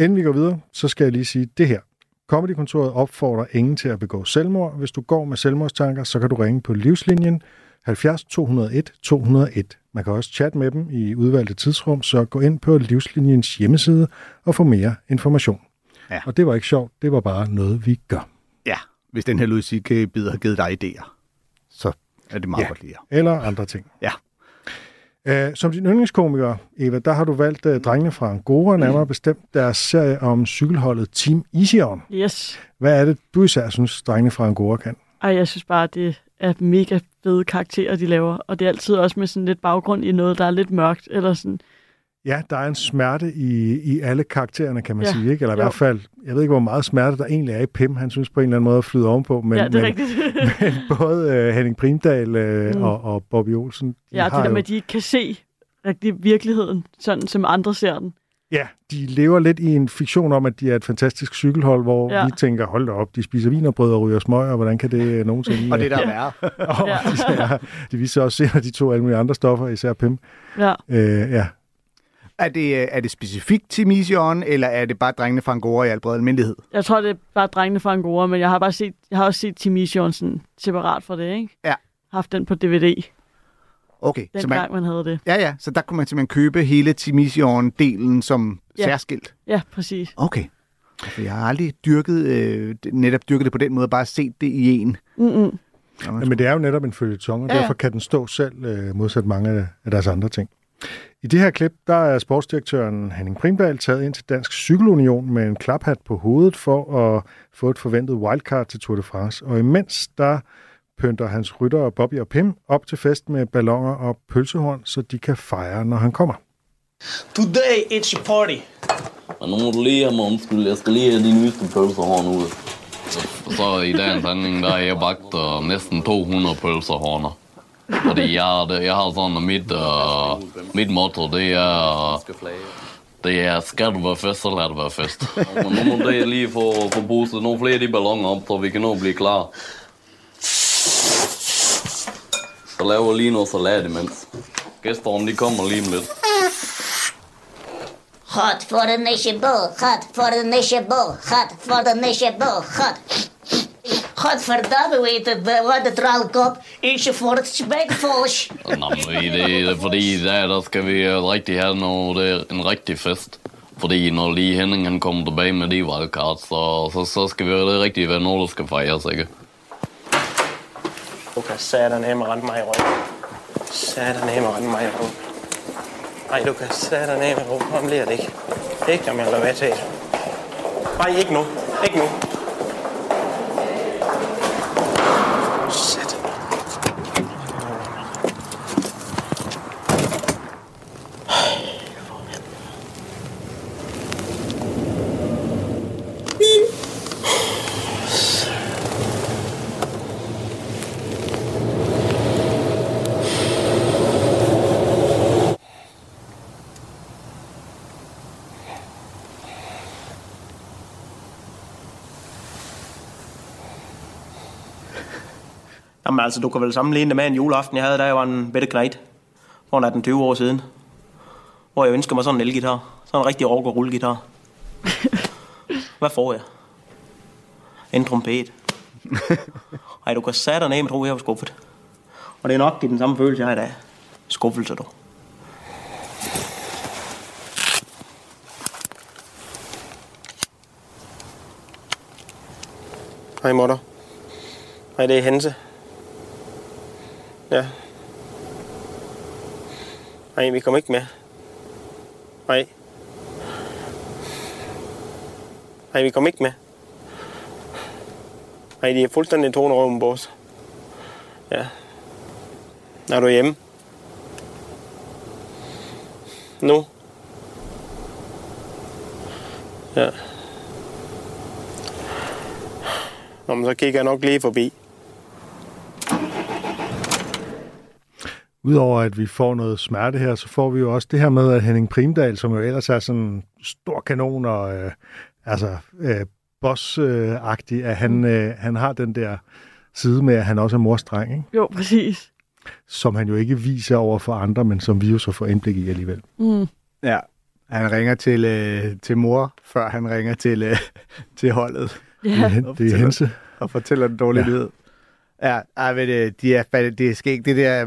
Speaker 3: Inden vi går videre, så skal jeg lige sige det her. Comedykontoret opfordrer ingen til at begå selvmord. Hvis du går med selvmordstanker, så kan du ringe på livslinjen 70 201 201. Man kan også chatte med dem i udvalgte tidsrum, så gå ind på livslinjens hjemmeside og få mere information.
Speaker 5: Ja.
Speaker 3: Og det var ikke sjovt, det var bare noget, vi gør.
Speaker 5: ja, hvis den her Louis C.K.-bid har givet dig idéer, så er det meget
Speaker 3: Ja.
Speaker 5: godt lige.
Speaker 3: Eller andre ting.
Speaker 5: Ja.
Speaker 3: Uh, som din yndlingskomiker, Eva, der har du valgt uh, drengene fra Angora, nærmere bestemt deres serie om cykelholdet Team Ision.
Speaker 4: Yes.
Speaker 3: Hvad er det, du især synes, drengene fra Angora kan?
Speaker 4: Ej, jeg synes bare, det er mega fede karakterer, de laver. Og det er altid også med sådan lidt baggrund i noget, der er lidt mørkt. Eller sådan.
Speaker 3: Ja, der er en smerte i, i alle karaktererne, kan man
Speaker 4: Ja,
Speaker 3: sige. Ikke? Eller i
Speaker 4: jo.
Speaker 3: hvert fald, jeg ved ikke, hvor meget smerte der egentlig er i Pim. Han synes på en eller anden måde at flyde ovenpå. Men,
Speaker 4: ja, det er
Speaker 3: men,
Speaker 4: rigtigt.
Speaker 3: men både uh, Henning Primdal uh,
Speaker 4: Mm.
Speaker 3: og, og Bobby Olsen, de
Speaker 4: ja, det der
Speaker 3: jo,
Speaker 4: med, at de ikke kan se rigtig virkeligheden, sådan som andre ser den.
Speaker 3: ja, de lever lidt i en fiktion om, at de er et fantastisk cykelhold, hvor
Speaker 4: Ja.
Speaker 3: vi tænker, hold da op, de spiser vinerbrød og ryger smøg, og hvordan kan det øh, nogensinde...
Speaker 5: Og det er der
Speaker 4: Ja.
Speaker 5: værre.
Speaker 3: og,
Speaker 4: Ja.
Speaker 3: ja. de viser også senere, at de to alle mulige andre stoffer, især Pim.
Speaker 4: Ja.
Speaker 3: Øh, ja.
Speaker 5: Er det, øh, er det specifikt til Mission, eller er det bare drengene fra Angora i al bred almindelighed?
Speaker 4: Jeg tror, det er bare drengene fra Angora, men jeg har bare set, jeg har også set Tim Johnson separat fra det, ikke?
Speaker 5: Ja.
Speaker 4: Haft den på DVD,
Speaker 5: Okay,
Speaker 4: den
Speaker 5: så man,
Speaker 4: gang man havde det.
Speaker 5: ja, ja, så der kunne man simpelthen købe hele Timission-delen som
Speaker 4: Ja.
Speaker 5: særskilt.
Speaker 4: Ja, præcis.
Speaker 5: Okay. For jeg har aldrig dyrket, øh, netop dyrket det på den måde, bare set det i en.
Speaker 4: Mm-mm.
Speaker 3: Ja, men det er jo netop en følgetong, og
Speaker 5: Ja,
Speaker 3: derfor kan den stå selv, øh, modsat mange af deres andre ting. I det her klip, der er sportsdirektøren Henning Primdal taget ind til Dansk Cykelunion med en klaphat på hovedet for at få et forventet wildcard til Tour de France. Og imens, der pynter hans rytter Bobby og Pim op til fest med ballonger og pølsehorn, så de kan fejre, når han kommer.
Speaker 7: Today it's a party.
Speaker 8: Og nu må du lige have mig undskyld. Jeg skal lige have de nyeste pølsehorn ud. Og så i dagens handling, der er jeg bagt uh, næsten 200 pølsehorner. Fordi jeg, har det, jeg har sådan, at mit, uh, mit motto, det er, det er, skal du være fest, så lad det være fest. Og nu må det lige få, få boostet nogle flere af de ballonger op, så vi kan nå blive klar. Så laver lige noget salat imens. Gæsterne, de kommer lige om lidt.
Speaker 9: Hot for the nation bull, hot for the nation bull, hot for the nation bull, hot.
Speaker 7: Godverdamme weten we wat de draalkop is je voor het smækfors.
Speaker 8: Nå, men det er fordi, der, der skal vi øh, rigtig have noget, det er en rigtig fest. Fordi når lige Henning han kommer tilbage med de wildcards, så, så, så skal vi det rigtig være noget, der skal fejres, ikke?
Speaker 7: Du kan satan med rende mig i røven. Satan med rende mig i røven. Nej, du kan satan med røven. Kom bliver det ikke. Ikke om jeg lader være til. Nej, ikke nu. Ikke nu. Altså, du kan vel sammenligne det med en juleaften, jeg havde, da jeg var en bitte knægt. For 18-20 år siden. Hvor jeg ønsker mig sådan en elgitar. Sådan en rigtig rock- og rullegitar. Hvad får jeg? En trompet. Ej, du kan sætte dig ned, men tro, jeg var skuffet. Og det er nok i den samme følelse, jeg har i dag. Skuffelse, du. Hej, mutter. Hej, det er Hense. Ja. Nej, vi kommer ikke med. Nej. Nej, vi kommer ikke med. Nej, de er fuldstændig tonerøven på os. Ja. Er du hjemme? Nu? Ja. Nå, men så kigger jeg nok lige forbi.
Speaker 3: Udover at vi får noget smerte her, så får vi jo også det her med, at Henning Primdal, som jo ellers er sådan en stor kanon og øh, altså øh, boss-agtig, at han, øh, han har den der side med, at han også er morstreng, ikke?
Speaker 4: Jo, præcis.
Speaker 3: som han jo ikke viser over for andre, men som vi jo så får indblik i alligevel.
Speaker 4: Mm.
Speaker 5: Ja, han ringer til, øh, til mor, før han ringer til, øh, til holdet
Speaker 3: Det er,
Speaker 4: Ja,
Speaker 3: hen- det er Hense.
Speaker 5: og fortæller den dårlige
Speaker 3: Ja.
Speaker 5: nyhed. Ja, ej, men, øh, de er, det er skægt, det der...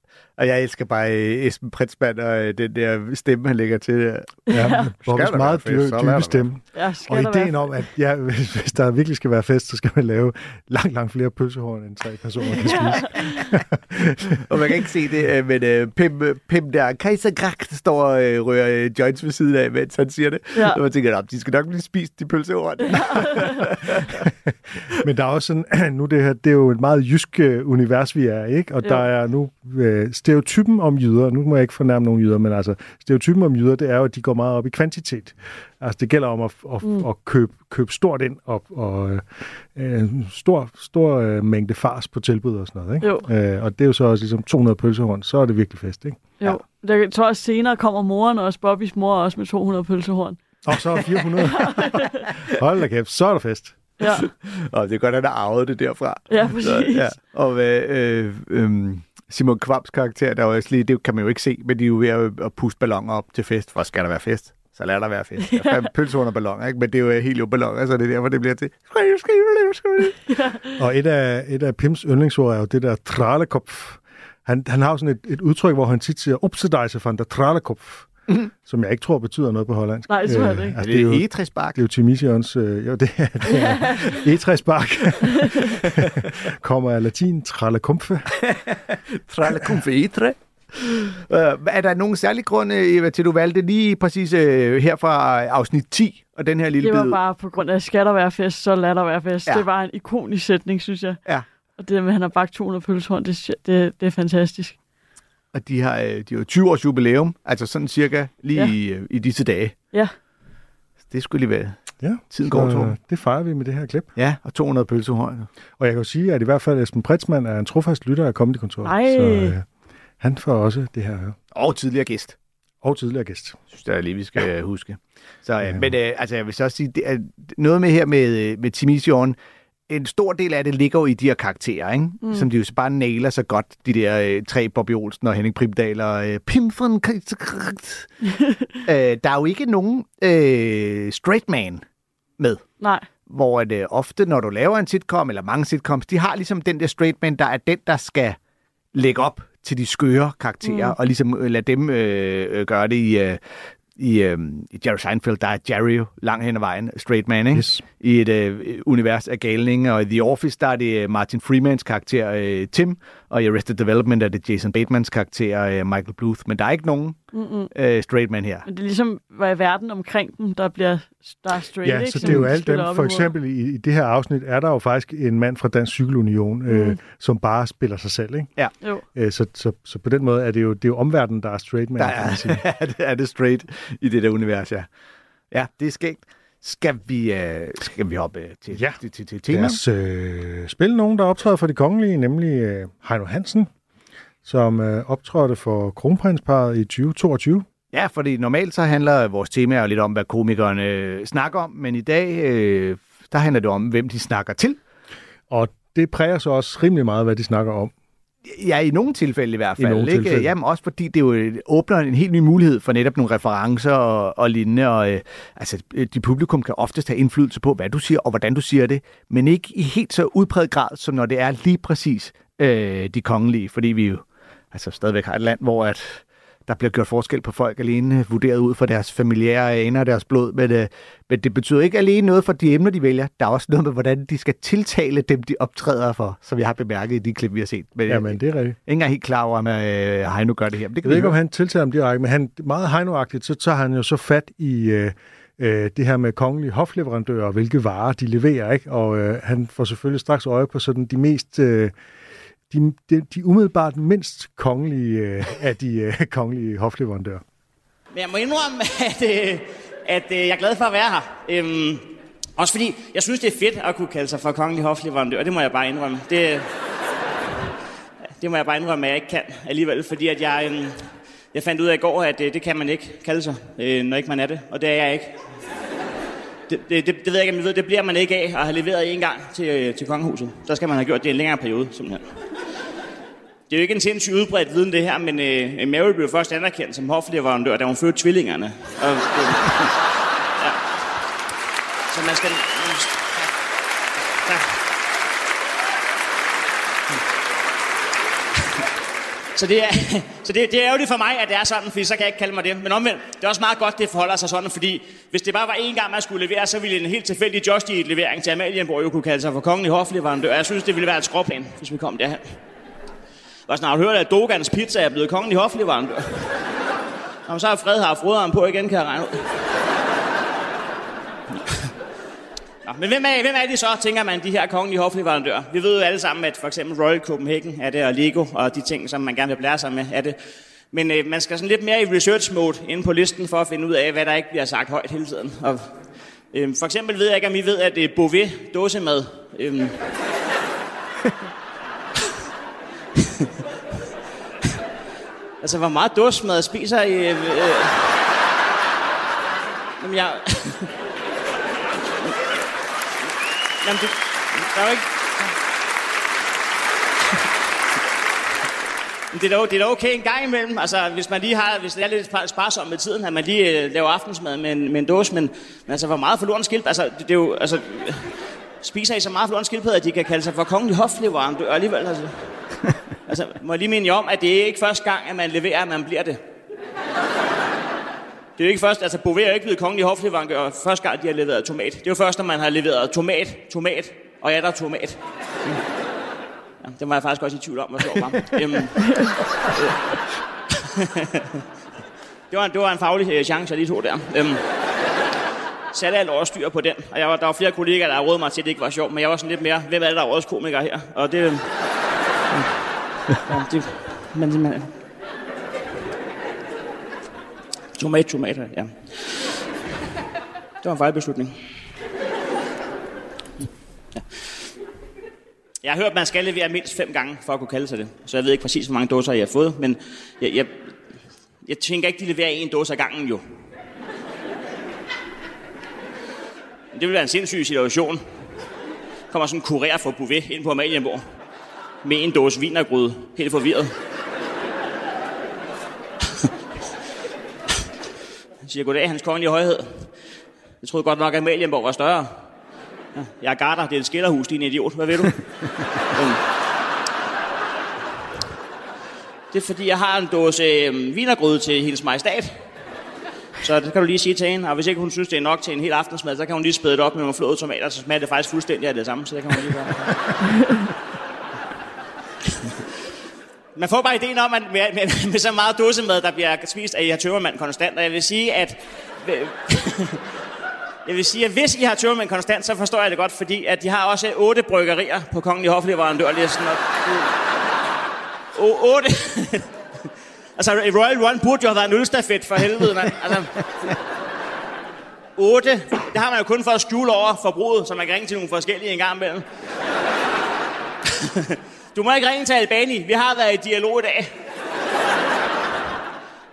Speaker 5: og jeg elsker bare øh, Esben Pritzmann og øh, den der stemme, han lægger til. der.
Speaker 3: Ja, Bobbes meget dybe, dybe stemme.
Speaker 4: Ja,
Speaker 3: Og ideen om, at ja, hvis, hvis der virkelig skal være fest, så skal man lave langt, langt flere pølsehorn, end tre personer kan spise.
Speaker 5: og man kan ikke se det, øh, men øh, Pim, Pim der, Kaiser Grak, står og øh, rører joints ved siden af, mens han siger det.
Speaker 4: Ja.
Speaker 5: Og man tænker, "Nå, de skal nok blive spist, de pølsehorn.
Speaker 3: Men der er også sådan, nu det her, det er jo et meget jysk univers, vi er, ikke? Og
Speaker 4: Jo.
Speaker 3: der er nu øh, stereotypen om jyder, nu må jeg ikke fornærme nogen jyder, men altså stereotypen om jyder, det er jo, at de går meget op i kvantitet. Altså det gælder om at, at, mm. at købe, købe stort ind og, og øh, stor, stor øh, mængde fars på tilbud og sådan noget, ikke?
Speaker 4: Jo.
Speaker 3: Øh, og det er jo så også ligesom 200 pølsehorn, så er det virkelig fest, ikke?
Speaker 4: Jo. Der, jeg tror også senere kommer moren også, Bobbys mor også med 200 pølsehorn.
Speaker 3: Og så er 400. Hold da kæft, så er der fest.
Speaker 4: Ja,
Speaker 5: og det er godt, at han har arvet det derfra.
Speaker 4: ja præcis.
Speaker 5: Så, ja. Og øh, øh, øh, Simon Kvams karakter, der er også lige, det kan man jo ikke se, men de er jo ved at, at puste balloner op til fest. For skal der være fest? Så lad der være fest. Der er under balloner, ikke? Men det er jo helt jo balloner, så det er derfor, det bliver til. Skriv, skriv, skriv, skriv.
Speaker 3: Og et af, et af Pims yndlingsord er jo det der tralekopf. Han, han har jo sådan et, et udtryk, hvor han tit siger, opsedejse van der tralekopf, som jeg ikke tror betyder noget på hollandsk.
Speaker 4: Nej, det tror jeg
Speaker 3: Øh,
Speaker 4: ikke.
Speaker 3: Altså, det er jo,
Speaker 5: det egetræsbark?
Speaker 3: det er jo Timisions, øh, jo, det er, det er etræsbark, kommer af latin tralekomfe.
Speaker 5: Tralle confetre. Uh, er der nogen særlig grund, øh, Eva, til du valgte lige præcis uh, her fra afsnit 10, og den her lille
Speaker 4: Det var
Speaker 5: bid?
Speaker 4: bare på grund af, skal der være fest, så lad der være fest.
Speaker 5: Ja.
Speaker 4: Ja. Det var en ikonisk sætning, synes jeg.
Speaker 5: Ja.
Speaker 4: Og det med, at han har bagt 200 pølsehorn, det, det, det er fantastisk.
Speaker 5: Og de har, øh, de har jo 20 års jubilæum, altså sådan cirka lige
Speaker 4: Ja.
Speaker 5: i, øh, i disse dage.
Speaker 4: Ja.
Speaker 5: Det skulle lige være.
Speaker 3: Ja,
Speaker 5: Tiden går, Torben.
Speaker 3: det fejrer vi med det her klip.
Speaker 5: Ja, og 200 pølsehorn.
Speaker 3: Og jeg kan jo sige, at i hvert fald Esben Pritzmann er en trofast lytter af Comedy Kontoret.
Speaker 4: Ej.
Speaker 3: Så øh, han får også det her.
Speaker 5: Og tidligere gæst.
Speaker 3: Og tidligere gæst.
Speaker 5: synes jeg lige, vi skal ja. huske. Så, øh,
Speaker 3: Ja.
Speaker 5: Men øh, altså, jeg vil så også sige, det er noget med her med, øh, med Timision, en stor del af det ligger jo i de her karakterer, ikke? Mm. som de jo så bare nailer så godt, de der øh, tre Bobby Olsen og Henning Primdal og øh, Pim von øh, Der er jo ikke nogen øh, straight man med.
Speaker 4: Nej.
Speaker 5: hvor det ofte, når du laver en sitcom, eller mange sitcoms, de har ligesom den der straight man, der er den, der skal lægge op til de skøre karakterer, mm. og ligesom øh, lade dem øh, øh, gøre det i, øh, i, øh, i Jerry Seinfeld, der er Jerry jo langt hen ad vejen, straight man, ikke?
Speaker 3: Yes.
Speaker 5: I et øh, univers af galninge, og i The Office, der er det øh, Martin Freemans karakter øh, Tim, og i Arrested Development er det Jason Batemans karakter øh, Michael Bluth, men der er ikke nogen
Speaker 4: Mm-mm.
Speaker 5: øh, straight man her.
Speaker 4: Men det er ligesom, hvad er verden omkring dem, der bliver der er straight,
Speaker 3: Ja,
Speaker 4: ikke?
Speaker 3: så det er jo alt dem. For eksempel i, i det her afsnit er der jo faktisk en mand fra Dansk Cykelunion, øh,
Speaker 4: Mm.
Speaker 3: som bare spiller sig selv. Ikke?
Speaker 4: Jo.
Speaker 3: Øh, så, så, så på den måde er det jo, det er jo omverdenen, der er straight man,
Speaker 5: Der
Speaker 3: kan man sige.
Speaker 5: er, er, det, er det straight i det der univers, ja. Ja, det er skægt. Skal vi, øh, skal vi hoppe til,
Speaker 3: Ja.
Speaker 5: til, til, til
Speaker 3: Lad
Speaker 5: tema?
Speaker 3: os øh, spille nogen, der optræder for de kongelige, nemlig øh, Heino Hansen, som øh, optrådte for kronprinsparet i 2022.
Speaker 5: Ja, fordi normalt så handler vores tema jo lidt om, hvad komikerne øh, snakker om, men i dag, øh, der handler det om, hvem de snakker til.
Speaker 3: Og det præger så også rimelig meget, hvad de snakker om.
Speaker 5: Ja, i nogle tilfælde i hvert
Speaker 3: I
Speaker 5: fald.
Speaker 3: nogle
Speaker 5: ikke?
Speaker 3: tilfælde.
Speaker 5: Jamen også fordi det jo øh, åbner en helt ny mulighed for netop nogle referencer og, og lignende. Og, øh, altså, øh, de publikum kan oftest have indflydelse på, hvad du siger og hvordan du siger det, men ikke i helt så udpræget grad, som når det er lige præcis øh, de kongelige, fordi vi jo altså, stadigvæk har et land, hvor at der bliver gjort forskel på folk alene, vurderet ud fra deres familiære aner og deres blod, men, øh, men det betyder ikke alene noget for de emner, de vælger. Der er også noget med, hvordan de skal tiltale dem, de optræder for, som jeg har bemærket i de klip, vi har set. Men,
Speaker 3: Jamen, det er rigtigt.
Speaker 5: jeg er ikke engang helt klar over, om øh, Heino gør det her. Men det
Speaker 3: Jeg
Speaker 5: kan
Speaker 3: ved
Speaker 5: vi
Speaker 3: ikke, om han tiltaler ham direkte, men han, meget Heino-agtigt, så tager han jo så fat i øh, øh, det her med kongelige hofleverandører, og hvilke varer de leverer, ikke? Og øh, han får selvfølgelig straks øje på sådan de mest... Øh, de, de, de umiddelbart mindst kongelige øh, af de øh, kongelige hofleverandører.
Speaker 9: Men jeg må indrømme, at, øh, at øh, jeg er glad for at være her. Øhm, også fordi, jeg synes, det er fedt at kunne kalde sig for kongelig hofleverandør. Det må jeg bare indrømme. Det, det må jeg bare indrømme, at jeg ikke kan alligevel. Fordi at jeg, øh, jeg fandt ud af i går, at øh, det kan man ikke kalde sig, øh, når ikke man er det. Og det er jeg ikke. Det, det, det, det ved jeg ikke, om I ved. Det bliver man ikke af at have leveret en gang til, øh, til kongehuset. Så skal man have gjort det i en længere periode, simpelthen. Det er jo ikke en sindssygt udbredt viden, det her, men øh, Mary blev først anerkendt som hofleverandør, da hun fødte tvillingerne. Og, øh, ja. Så man skal... Ja. Så det er, så det, det er ærgerligt for mig, at det er sådan, fordi så kan jeg ikke kalde mig det. Men omvendt, det er også meget godt, det forholder sig sådan, fordi hvis det bare var én gang, man skulle levere, så ville en helt tilfældig Just Eat levering til Amalienborg jo kunne kalde sig for kongen i hofleverandør. Jeg synes, det ville være et skråplan, hvis vi kom derhen. Og snart hørt, at Dogans Pizza er blevet kongen i hofleverandør. Om så har Fred haft froderen på igen, kan jeg regne ud. Nå, men hvem er, hvem er de så, tænker man, de her kongelige hofleverandører? Vi ved jo alle sammen, at for eksempel Royal Copenhagen er det, og Lego, og de ting, som man gerne vil blære sig med, er det. Men øh, man skal sådan lidt mere i research mode inde på listen, for at finde ud af, hvad der ikke bliver sagt højt hele tiden. Og, øh, for eksempel ved jeg ikke, om I ved, at det er dåsemad. Øh, altså, hvor meget dåsemad spiser I? Øh, øh, Jamen, jeg... Jamen, det, der er jo ikke... Det er, da, det er da okay en gang imellem, altså hvis man lige har, hvis det er lidt spar- sparsomt med tiden, at man lige øh, laver aftensmad med en, med en dåse, men, men altså hvor meget forloren skildpadde, altså det, det er jo, altså spiser I så meget forloren skildpadde, at de kan kalde sig for kongelig hofleverandør alligevel, altså. Altså, må jeg lige minde jer om, at det er ikke første gang, at man leverer, at man bliver det. Det er jo ikke først, altså Bovær er ikke blevet kongelig hofleverandør første gang, de har leveret tomat. Det er jo først, når man har leveret tomat, tomat, og ja, der er tomat. Mm. Ja, det var jeg faktisk også i tvivl om, hvor sjovt var. Øhm, øh. det, var en, det var en faglig øh, chance, jeg lige tog der. Øhm, satte alt over styr på den. Og jeg var, der var flere kollegaer, der rådede mig til, at det ikke var sjovt, men jeg var sådan lidt mere, hvem er det, der er årets komiker her? Og det... øhm, Ja, det men, men, Tomat, tomater, ja. Det var en fejlbeslutning. Ja. Jeg har hørt, at man skal levere mindst fem gange, for at kunne kalde sig det. Så jeg ved ikke præcis, hvor mange dåser jeg har fået, men jeg, jeg, jeg tænker ikke, de leverer en dåse ad gangen jo. Det vil være en sindssyg situation. Kommer sådan en kurér fra Bouvet ind på Amalienborg med en dåse vinergryde, helt forvirret. Siger, goddag, hans kongelige højhed. Jeg troede godt nok, at Amalienborg var større. Ja, jeg er garter, det er et skillerhus, din idiot. Hvad ved du? um. det er fordi, jeg har en dåse øh, vinergryde til hendes majestat. Så det kan du lige sige til hende. Og hvis ikke hun synes, det er nok til en hel aftensmad, så kan hun lige spæde det op med nogle flåede tomater, så smager det faktisk fuldstændig af det samme. Så det kan hun lige gøre. Man får bare ideen om, at med, med, med så meget dåsemad, der bliver spist at I har tømmermand konstant. Og jeg vil sige, at... Jeg vil sige, at hvis I har tømmermænd konstant, så forstår jeg det godt, fordi at de har også otte bryggerier på Kongen i Hofleverandørlisten. Og, sådan otte... altså, Royal Run burde jo have været en ølstafet for helvede, mand. Altså, otte. Det har man jo kun for at skjule over forbruget, så man kan ringe til nogle forskellige en gang imellem. Du må ikke ringe til Albani. Vi har været i dialog i dag.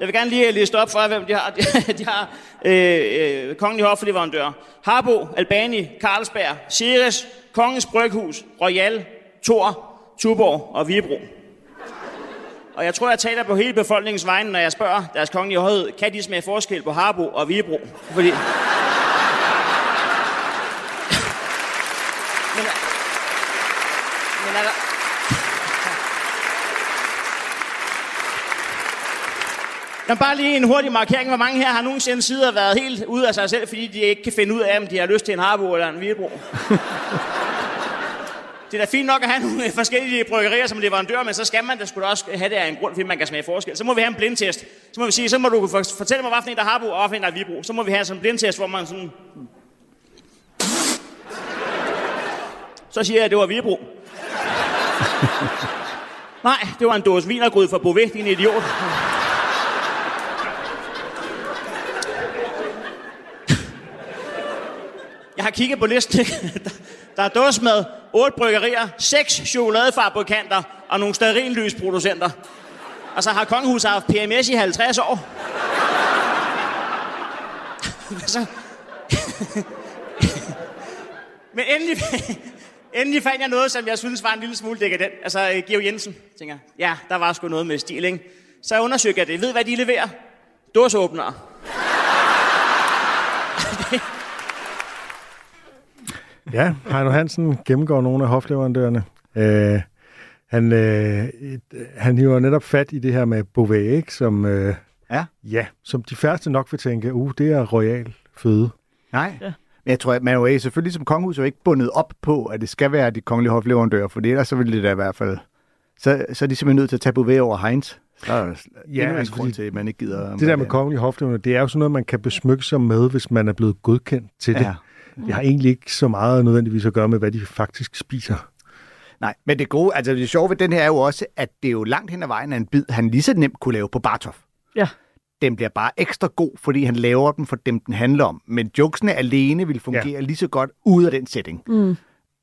Speaker 9: Jeg vil gerne lige liste op for jer, hvem de har. De har øh, øh, Kongen i Hofleverandør. Harbo, Albani, Carlsberg, Ceres, Kongens Bryghus, Royal, Tor, Tuborg og Vibro. Og jeg tror, jeg taler på hele befolkningens vegne, når jeg spørger deres kongelige højhed, kan de smage forskel på Harbo og Vibro? Fordi... Men, men er der... Men bare lige en hurtig markering. Hvor mange her har nogensinde sider været helt ude af sig selv, fordi de ikke kan finde ud af, om de har lyst til en Harbo eller en Vibro? Det er da fint nok at have nogle forskellige bryggerier som leverandør, men så skal man da da også have det af en grund, fordi man kan smage forskel. Så må vi have en blindtest. Så må vi sige, så må du fortælle mig, hvilken en der har Harbo, og hvilken der er Vibro. Så må vi have sådan en blindtest, hvor man sådan... Så siger jeg, at det var Vibro. Nej, det var en dåse vinergrød fra Bouvet, din idiot. Har kigget på listen. Der er dåsemad, otte bryggerier, seks chokoladefabrikanter og nogle producenter. Og så altså, har kongehuset haft PMS i 50 år. så... Men endelig, endelig fandt jeg noget, som jeg synes var en lille smule dekadent. Altså, øh, Georg Jensen, tænker jeg. Ja, der var sgu noget med stil, ikke? Så jeg undersøgte jeg det. Ved, hvad de leverer? Dåseåbnere.
Speaker 3: Ja, Heino Hansen gennemgår nogle af hofleverandørerne. Øh, han, øh, han hiver netop fat i det her med Beauvais, ikke? Som, øh,
Speaker 5: ja.
Speaker 3: ja, som de færreste nok vil tænke, uh, det er royal føde.
Speaker 5: Nej. Ja. Men jeg tror, at man er jo selvfølgelig som kongehus er jo ikke bundet op på, at det skal være de kongelige hofleverandører, for ellers så vil det da i hvert fald... Så, så er de simpelthen nødt til at tage Beauvais over Heinz. Så er der ja, altså, grund til, at man ikke gider...
Speaker 3: Det der med kongelige hofleverandører, det er jo sådan noget, man kan besmykke sig med, hvis man er blevet godkendt til ja. det. Det har egentlig ikke så meget nødvendigvis at gøre med, hvad de faktisk spiser.
Speaker 5: Nej, men det gode, altså det sjove ved den her er jo også, at det er jo langt hen ad vejen af en bid, han lige så nemt kunne lave på Bartov.
Speaker 4: Ja.
Speaker 5: Den bliver bare ekstra god, fordi han laver dem for dem, den handler om. Men jokesene alene vil fungere ja. lige så godt ud af den setting.
Speaker 4: Mm.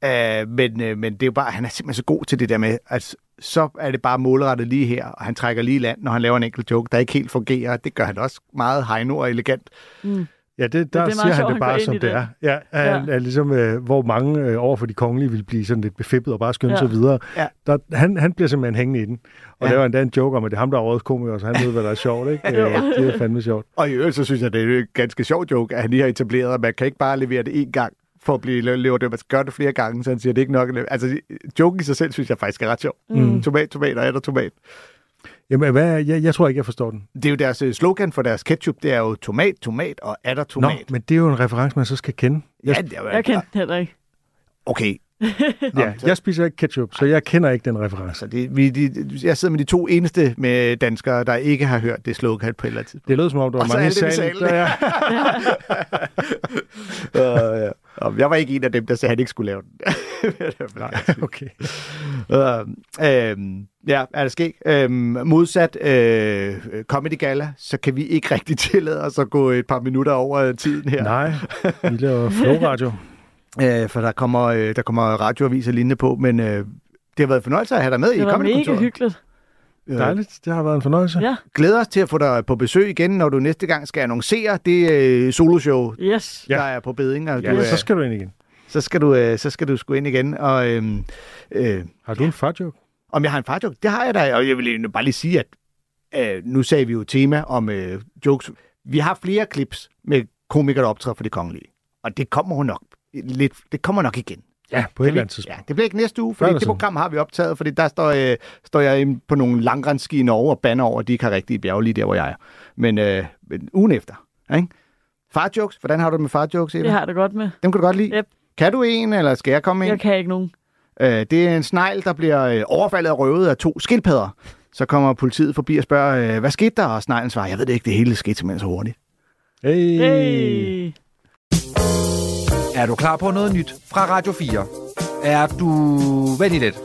Speaker 5: Uh, men, uh, men det er jo bare, han er simpelthen så god til det der med, at så er det bare målrettet lige her, og han trækker lige land, når han laver en enkelt joke, der ikke helt fungerer. Det gør han også meget heino og elegant.
Speaker 4: Mm.
Speaker 3: Ja, det, der det siger han det bare, som det er. Ja, han, ja. Er ligesom, øh, hvor mange øh, over for de kongelige vil blive sådan lidt befippet og bare skynde ja. sig videre. Ja. Der, han, han bliver simpelthen hængende i den. Og ja. laver endda en joke om, at det er ham, der er årets komiker, så han ved, hvad der er sjovt. Ikke? ja. Det er fandme sjovt.
Speaker 5: Og i øvrigt, så synes jeg, det er en ganske sjov joke, at han lige har etableret, at man kan ikke bare levere det én gang for at blive lever det. Man skal gøre det flere gange, så han siger, at det er ikke nok. Altså, joken i sig selv, synes jeg faktisk er ret sjov. Mm. Tomat, tomat og er der tomat.
Speaker 3: Jamen, hvad, jeg, jeg tror ikke, jeg forstår den.
Speaker 5: Det er jo deres øh, slogan for deres ketchup, det er jo tomat, tomat og er der tomat.
Speaker 3: Nå, men det er jo en reference, man så skal kende.
Speaker 4: Jeg, ja, det er, jeg kender den heller ikke.
Speaker 5: Okay.
Speaker 3: ja, jeg spiser ikke ketchup, så jeg kender ikke den reference.
Speaker 5: Så det, vi, de, jeg sidder med de to eneste med danskere, der ikke har hørt det slogan på et eller andet tidspunkt.
Speaker 3: Det lød som om, der var mange i salen. Der, ja.
Speaker 5: uh, ja. Og jeg var ikke en af dem, der sagde, at han ikke skulle lave den.
Speaker 3: Nej, okay.
Speaker 5: Uh, uh, ja, er det sket? Uh, modsat uh, Comedy Gala, så kan vi ikke rigtig tillade os at gå et par minutter over tiden her.
Speaker 3: Nej, vi laver flow-radio.
Speaker 5: Uh, for der kommer, uh, der kommer radioaviser lignende på, men uh, det har været fornøjelse at have dig med
Speaker 4: det
Speaker 5: i Comedy
Speaker 4: Det var mega hyggeligt.
Speaker 3: Dejligt, det har været en fornøjelse.
Speaker 4: Ja.
Speaker 5: Glæder os til at få dig på besøg igen, når du næste gang skal annoncere det øh, soloshow,
Speaker 4: yes.
Speaker 5: der er på beding. Og
Speaker 3: ja,
Speaker 5: du, øh,
Speaker 3: så skal du ind igen.
Speaker 5: Så skal du, øh, så skal du sgu ind igen. Og, øh, øh,
Speaker 3: har du en farjoke?
Speaker 5: Om jeg har en farjoke? Det har jeg da, og jeg vil bare lige sige, at øh, nu sagde vi jo tema om øh, jokes. Vi har flere clips med komikere, der optræder for det kongelige. Og det kommer hun nok lidt, det kommer nok igen.
Speaker 3: Ja, på et eller andet tidspunkt.
Speaker 5: Ja, det bliver ikke næste uge,
Speaker 3: eller
Speaker 5: det program har vi optaget, fordi der står, øh, står jeg på nogle langrensski i Norge og banner over, at de ikke har rigtige bjerge lige der, hvor jeg er. Men, øh, men ugen efter. Ikke? Farjokes, hvordan har du det med farjokes, Eva?
Speaker 4: Det har da godt med.
Speaker 5: Dem kan du godt lide?
Speaker 4: Yep.
Speaker 5: Kan du en, eller skal jeg komme en?
Speaker 4: Jeg kan ikke nogen.
Speaker 5: Øh, det er en snegl, der bliver øh, overfaldet og røvet af to skildpadder. Så kommer politiet forbi og spørger, øh, hvad skete der? Og sneglen svarer, jeg ved det ikke, det hele skete simpelthen så hurtigt.
Speaker 3: Hey.
Speaker 4: Hey.
Speaker 10: Er du klar på noget nyt fra Radio 4? Er du... Vent lige lidt.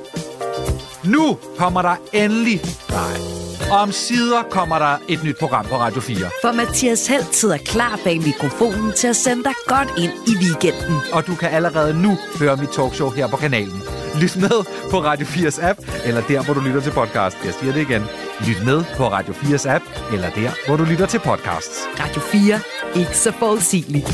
Speaker 10: Nu kommer der endelig... Nej. Om sider kommer der et nyt program på Radio 4.
Speaker 2: For Mathias Helt sidder klar bag mikrofonen til at sende dig godt ind i weekenden.
Speaker 10: Og du kan allerede nu høre mit talkshow her på kanalen. Lyt med på Radio 4's app, eller der, hvor du lytter til podcast. Jeg siger det igen. Lyt med på Radio 4's app, eller der, hvor du lytter til podcasts.
Speaker 2: Radio 4. Ikke så forudsigeligt.